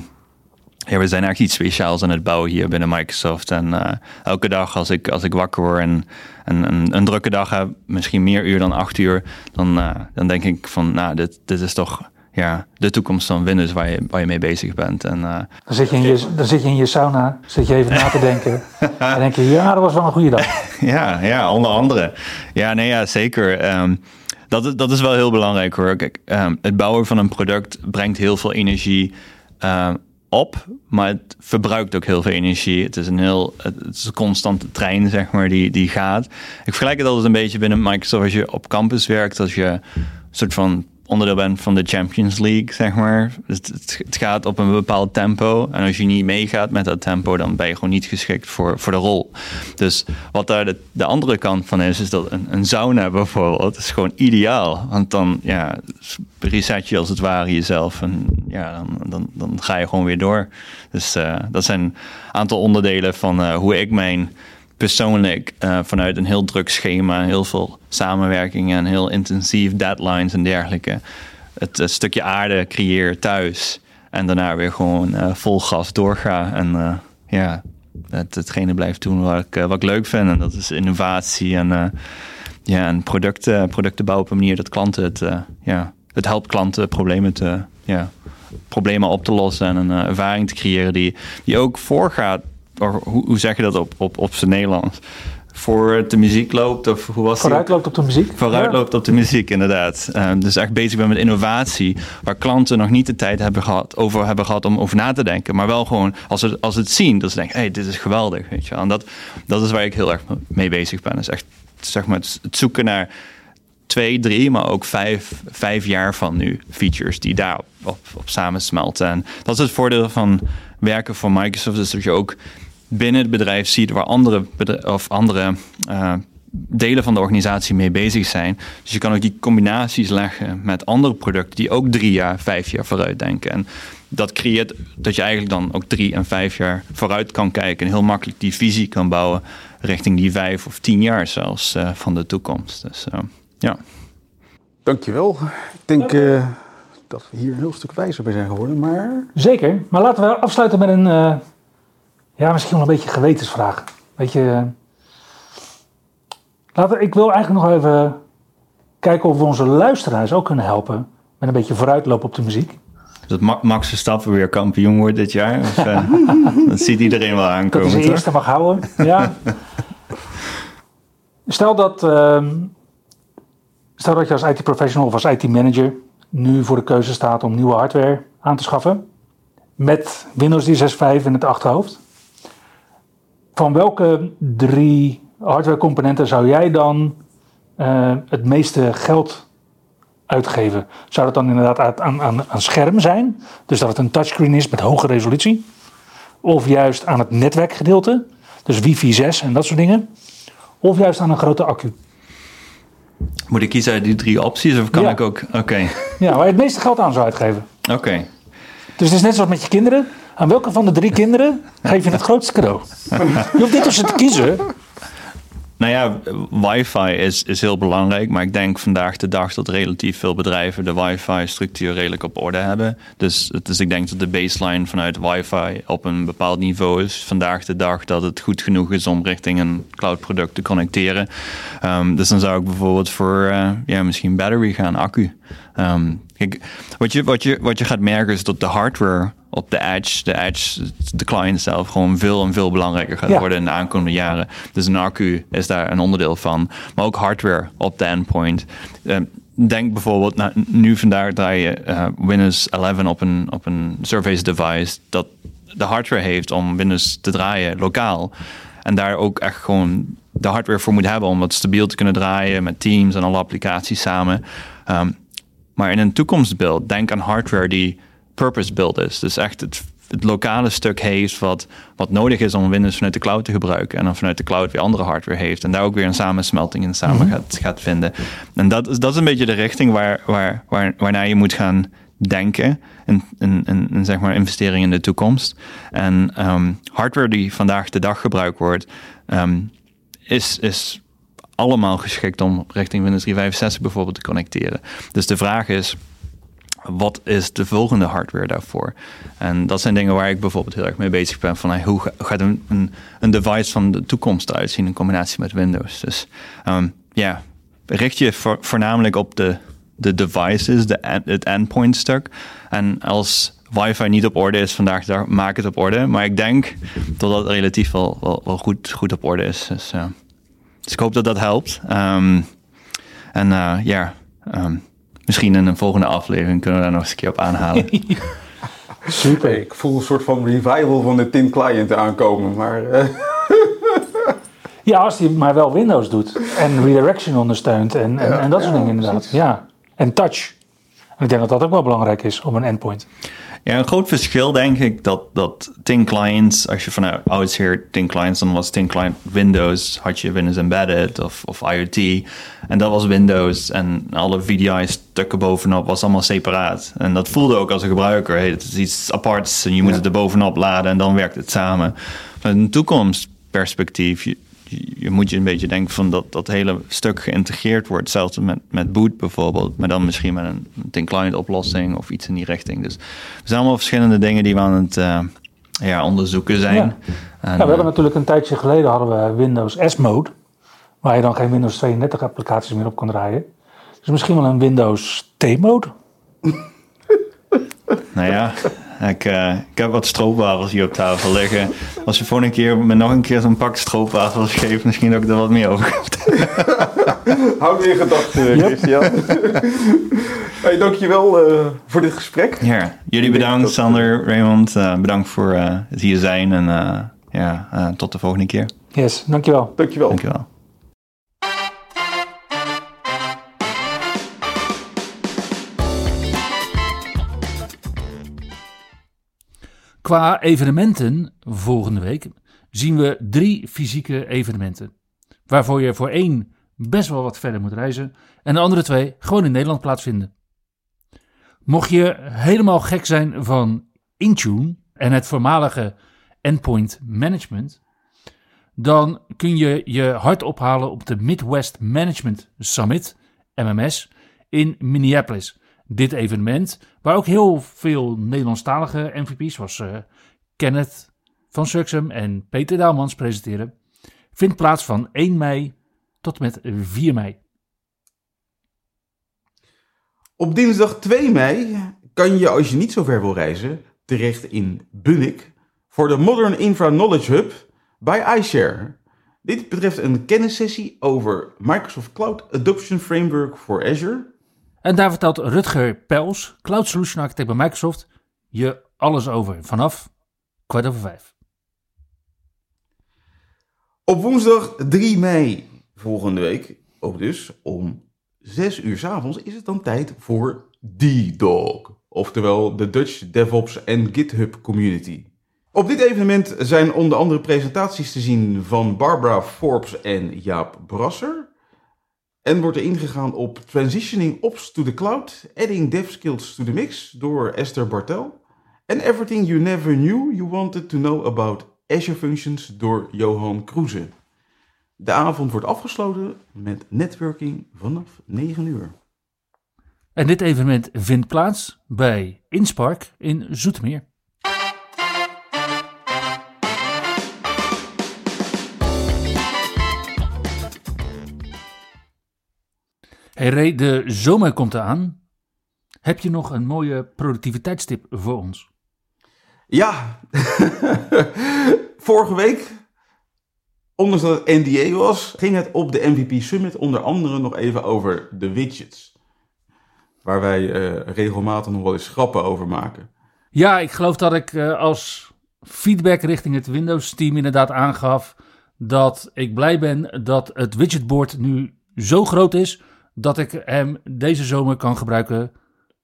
ja, we zijn echt iets speciaals aan het bouwen hier binnen Microsoft. En uh, elke dag als ik, als ik wakker word en, en een, een, drukke dag heb, misschien meer uur dan acht uur, dan, uh, dan denk ik van, nou, dit, dit is toch ja, de toekomst van Windows waar je, waar je mee bezig bent. En, uh, dan, zit je in je, dan zit je in je sauna, zit je even na te denken. en denk je, ja, dat was wel een goede dag. ja, ja, onder andere. Ja, nee, ja, zeker. Um, dat, dat is wel heel belangrijk hoor. Kijk, um, het bouwen van een product brengt heel veel energie. Uh, op, maar het verbruikt ook heel veel energie. Het is een heel, het is een constante trein, zeg maar, die, die gaat. Ik vergelijk het altijd een beetje binnen Microsoft als je op campus werkt, als je een soort van onderdeel bent van de Champions League, zeg maar. Dus het, het, gaat op een bepaald tempo. En als je niet meegaat met dat tempo, dan ben je gewoon niet geschikt voor, voor de rol. Dus wat daar de, de andere kant van is, is dat een, sauna bijvoorbeeld, is gewoon ideaal. Want dan ja, reset je als het ware jezelf. En ja, dan, dan, dan ga je gewoon weer door. Dus uh, dat zijn een aantal onderdelen van uh, hoe ik mijn persoonlijk uh, vanuit een heel druk schema, heel veel samenwerking en heel intensief deadlines en dergelijke. Het, stukje aarde creëer thuis en daarna weer gewoon uh, vol gas doorga. En uh, ja, het, hetgene blijft doen wat ik, wat leuk vind. En dat is innovatie en, ja, en producten, producten bouwen op een manier dat klanten het, ja, het helpt klanten problemen te. Ja, problemen op te lossen en een ervaring te creëren die, die ook voorgaat hoe, hoe zeg je dat op, op, op zijn Nederlands? voor de muziek loopt? Of hoe was Vooruit loopt op de muziek? Vooruit loopt op de muziek, inderdaad. Um, dus echt bezig ben met innovatie, waar klanten nog niet de tijd hebben gehad, over hebben gehad om over na te denken. Maar wel gewoon, als ze, als het zien, dat ze denken, hé, hey, dit is geweldig. Weet je wel. En dat, dat is waar ik heel erg mee bezig ben. Dus echt, zeg maar, het zoeken naar twee, drie, maar ook vijf, vijf jaar van nu features die daar op, op samensmelten. En dat is het voordeel van werken voor Microsoft, is dat je ook binnen het bedrijf ziet waar andere, of andere uh, delen van de organisatie mee bezig zijn. Dus je kan ook die combinaties leggen met andere producten die ook drie jaar, vijf jaar vooruit denken. En dat creëert dat je eigenlijk dan ook drie en vijf jaar vooruit kan kijken en heel makkelijk die visie kan bouwen richting die vijf of tien jaar zelfs uh, van de toekomst. Dus uh, ja. Dankjewel. Ik denk uh, dat we hier een heel stuk wijzer bij zijn geworden, maar... Zeker, maar laten we afsluiten met een ja, misschien wel een beetje gewetensvraag. Weet je, laten, ik wil eigenlijk nog even kijken of we onze luisteraars ook kunnen helpen met een beetje vooruitlopen op de muziek. Dat Max Verstappen weer kampioen wordt dit jaar. Of, uh, dat ziet iedereen wel aankomen. Dat hij zijn eerste mag houden. Ja. stel, dat, uh, stel dat je als IT-professional of als IT-manager nu voor de keuze staat om nieuwe hardware aan te schaffen. Met Windows 365 in het achterhoofd. Van welke drie hardwarecomponenten zou jij dan uh, het meeste geld uitgeven? Zou dat dan inderdaad aan, aan, aan scherm zijn? Dus dat het een touchscreen is met hoge resolutie? Of juist aan het netwerkgedeelte? Dus wifi 6 en dat soort dingen? Of juist aan een grote accu? Moet ik kiezen uit die drie opties of kan Ja. ik ook? Oké, Ja, waar je het meeste geld aan zou uitgeven. oké. Dus het is net zoals met je kinderen. Aan welke van de drie kinderen geef je het grootste cadeau? Je hoeft niet tussen te kiezen. Nou ja, wifi is, is heel belangrijk, maar ik denk vandaag de dag dat relatief veel bedrijven de wifi-structuur redelijk op orde hebben. Dus, dus ik denk dat de baseline vanuit wifi op een bepaald niveau is vandaag de dag dat het goed genoeg is om richting een cloud-product te connecteren. Um, dus dan zou ik bijvoorbeeld voor uh, ja, misschien battery gaan, accu. Um, kijk, wat, je, wat, je, wat je gaat merken is dat de hardware op de edge, de edge, de client zelf, gewoon veel en veel belangrijker gaat Ja. worden in de aankomende jaren. Dus een accu is daar een onderdeel van. Maar ook hardware op de endpoint. Uh, denk bijvoorbeeld, nou, nu vandaag draai je uh, Windows 11 op een, op een Surface device dat de hardware heeft om Windows te draaien lokaal. En daar ook echt gewoon de hardware voor moet hebben om dat stabiel te kunnen draaien met Teams en alle applicaties samen. Um, maar in een toekomstbeeld, denk aan hardware die purpose-built is. Dus echt het, het lokale stuk heeft wat, wat nodig is om Windows vanuit de cloud te gebruiken. En dan vanuit de cloud weer andere hardware heeft. En daar ook weer een samensmelting in samen gaat, gaat vinden. En dat is, dat is een beetje de richting waar, waar, waar, waarnaar je moet gaan denken. In, in, in zeg maar investeringen in de toekomst. En um, hardware die vandaag de dag gebruikt wordt, um, is, is allemaal geschikt om richting Windows 365 bijvoorbeeld te connecteren. Dus de vraag is, wat is de volgende hardware daarvoor? En dat zijn dingen waar ik bijvoorbeeld heel erg mee bezig ben. Van hoe gaat een, een, device van de toekomst eruit zien in combinatie met Windows? Dus um, ja, richt je voor, voornamelijk op de, de devices, de, het endpoint stuk. En als wifi niet op orde is vandaag dag, maak het op orde. Maar ik denk dat dat relatief wel, wel, goed, goed op orde is. Dus, uh, dus ik hoop dat dat helpt. Um, en uh, ja, um, misschien in een volgende aflevering kunnen we daar nog eens een keer op aanhalen. Super. Ik voel een soort van revival van de Tim Client aankomen, maar... Uh... Ja, als hij maar wel Windows doet. En redirection ondersteunt en, en, Ja, en dat soort ja, dingen inderdaad. precies. Ja. En touch. En ik denk dat dat ook wel belangrijk is om een endpoint. Ja, een groot verschil denk ik dat, dat Tin Clients, als je vanuit oudsher Tin Clients, dan was Tin Client Windows, had je Windows Embedded of, of IoT. En dat was Windows en alle VDI-stukken bovenop was allemaal separaat. En dat voelde ook als een gebruiker, hey, het is iets aparts en je moet het er bovenop laden en dan werkt het samen. Met een toekomstperspectief, je, moet je een beetje denken van dat dat hele stuk geïntegreerd wordt. Zelfs met, met Boot bijvoorbeeld. Maar dan misschien met een tin client oplossing of iets in die richting. Dus er zijn allemaal verschillende dingen die we aan het uh, ja, onderzoeken zijn. Ja. En, ja, we uh, hebben natuurlijk een tijdje geleden hadden we Windows S-mode. Waar je dan geen Windows 32 applicaties meer op kon draaien. Dus misschien wel een Windows T-mode. nou ja, ik, uh, ik heb wat stroopwafels hier op tafel liggen. Als je volgende keer me nog een keer zo'n pak stroopwafels geeft, misschien dat ik er wat meer over heb. Hou in gedachten, Christian. hey, dankjewel uh, voor dit gesprek. Ja, jullie bedankt, Sander, Raymond. Uh, bedankt voor het hier zijn en ja, tot de volgende keer. Yes, dankjewel. Dankjewel. Dankjewel. Qua evenementen volgende week zien we drie fysieke evenementen. Waarvoor je voor één best wel wat verder moet reizen en de andere twee gewoon in Nederland plaatsvinden. Mocht je helemaal gek zijn van Intune en het voormalige Endpoint Management, dan kun je je hart ophalen op de Midwest Management Summit, MMS, in Minneapolis dit evenement, waar ook heel veel Nederlandstalige MVP's, zoals uh, Kenneth van Suxum en Peter Daalmans presenteren, vindt plaats van 1 mei tot met 4 mei. Op dinsdag 2 mei kan je, als je niet zo ver wil reizen, terecht in Bunnik voor de Modern Infra Knowledge Hub bij iShare. Dit betreft een kennissessie over Microsoft Cloud Adoption Framework voor Azure en daar vertelt Rutger Pels, Cloud Solution Architect bij Microsoft, je alles over vanaf kwart over vijf. Op woensdag 3 mei volgende week, ook dus om 6 uur s avonds, is het dan tijd voor D-Dog. Oftewel de Dutch DevOps en GitHub Community. Op dit evenement zijn onder andere presentaties te zien van Barbara Forbes en Jaap Brasser. En wordt er ingegaan op Transitioning Ops to the Cloud, Adding Dev Skills to the Mix door Esther Bartel. En Everything You Never Knew You Wanted to Know About Azure Functions door Johan Kroeze. De avond wordt afgesloten met networking vanaf 9 uur. En dit evenement vindt plaats bij Inspark in Zoetermeer. Hey Ray, de zomer komt eraan. Heb je nog een mooie productiviteitstip voor ons? Ja, vorige week, ondanks dat het NDA was, ging het op de MVP Summit onder andere nog even over de widgets. Waar wij uh, regelmatig nog wel eens grappen over maken. Ja, ik geloof dat ik uh, als feedback richting het Windows team inderdaad aangaf dat ik blij ben dat het widgetboard nu zo groot is dat ik hem deze zomer kan gebruiken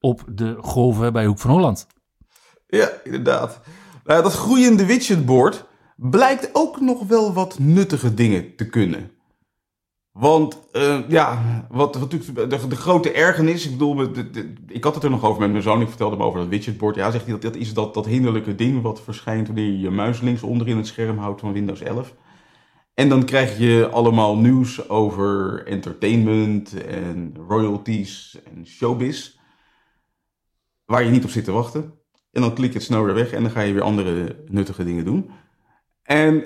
op de golven bij Hoek van Holland. Ja, inderdaad. Nou, dat groeiende widgetboard blijkt ook nog wel wat nuttige dingen te kunnen. Want uh, ja, wat, natuurlijk de, grote ergernis, ik bedoel, ik had het er nog over met mijn zoon, ik vertelde hem over dat widgetboard. Ja, zegt hij, dat, dat is dat, dat hinderlijke ding wat verschijnt wanneer je je muis links onder in het scherm houdt van Windows 11. En dan krijg je allemaal nieuws over entertainment en royalties en showbiz. Waar je niet op zit te wachten. En dan klik je het snel weer weg en dan ga je weer andere nuttige dingen doen. En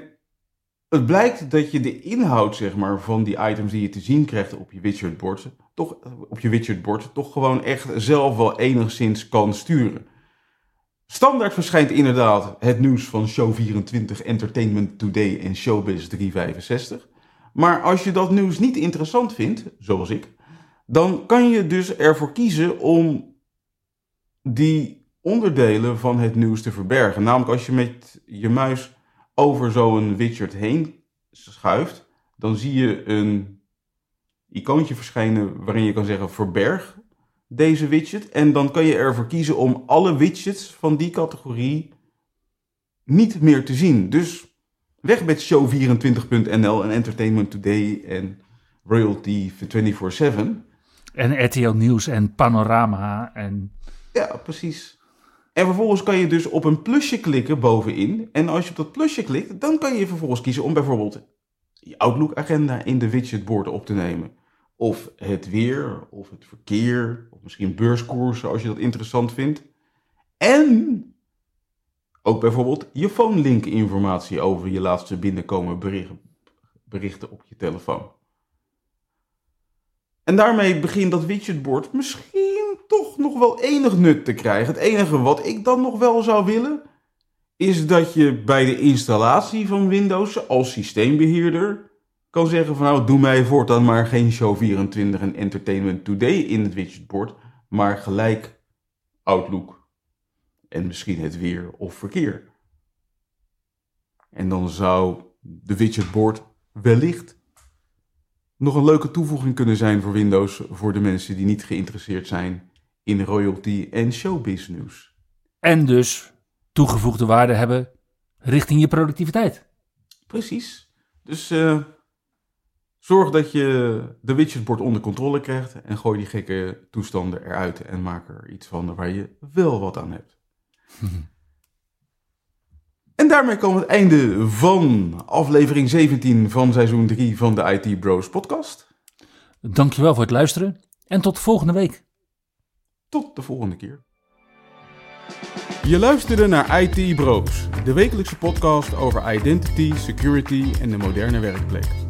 het blijkt dat je de inhoud zeg maar, van die items die je te zien krijgt op je widgetboard, toch, op je widgetboard, toch gewoon echt zelf wel enigszins kan sturen. Standaard verschijnt inderdaad het nieuws van Show24, Entertainment Today en Showbiz 365. Maar als je dat nieuws niet interessant vindt, zoals ik, dan kan je dus ervoor kiezen om die onderdelen van het nieuws te verbergen. Namelijk als je met je muis over zo'n widget heen schuift, dan zie je een icoontje verschijnen waarin je kan zeggen verberg deze widget. En dan kan je ervoor kiezen om alle widgets van die categorie niet meer te zien. Dus weg met show24.nl en Entertainment Today en Royalty 24-7. En RTL Nieuws en Panorama en... Ja, precies. En vervolgens kan je dus op een plusje klikken bovenin. En als je op dat plusje klikt, dan kan je vervolgens kiezen om bijvoorbeeld je Outlook-agenda in de widgetbord op te nemen. Of het weer, of het verkeer, of misschien beurskoersen als je dat interessant vindt. En ook bijvoorbeeld je phonelink informatie over je laatste binnenkomen berichten, berichten op je telefoon. En daarmee begint dat widgetbord misschien toch nog wel enig nut te krijgen. Het enige wat ik dan nog wel zou willen, is dat je bij de installatie van Windows als systeembeheerder kan zeggen van nou, doe mij voortaan maar geen Show24 en Entertainment Today in het widgetbord, maar gelijk Outlook en misschien het weer of verkeer. En dan zou de widgetbord wellicht nog een leuke toevoeging kunnen zijn voor Windows voor de mensen die niet geïnteresseerd zijn in royalty en showbiz nieuws. En dus toegevoegde waarde hebben richting je productiviteit. Precies. Dus uh, zorg dat je de widgetbord onder controle krijgt en gooi die gekke toestanden eruit en maak er iets van waar je wel wat aan hebt. En daarmee komen we het einde van aflevering 17 van seizoen 3 van de IT Bros podcast. Dankjewel voor het luisteren en tot volgende week. Tot de volgende keer. Je luisterde naar IT Bros, de wekelijkse podcast over identity, security en de moderne werkplek.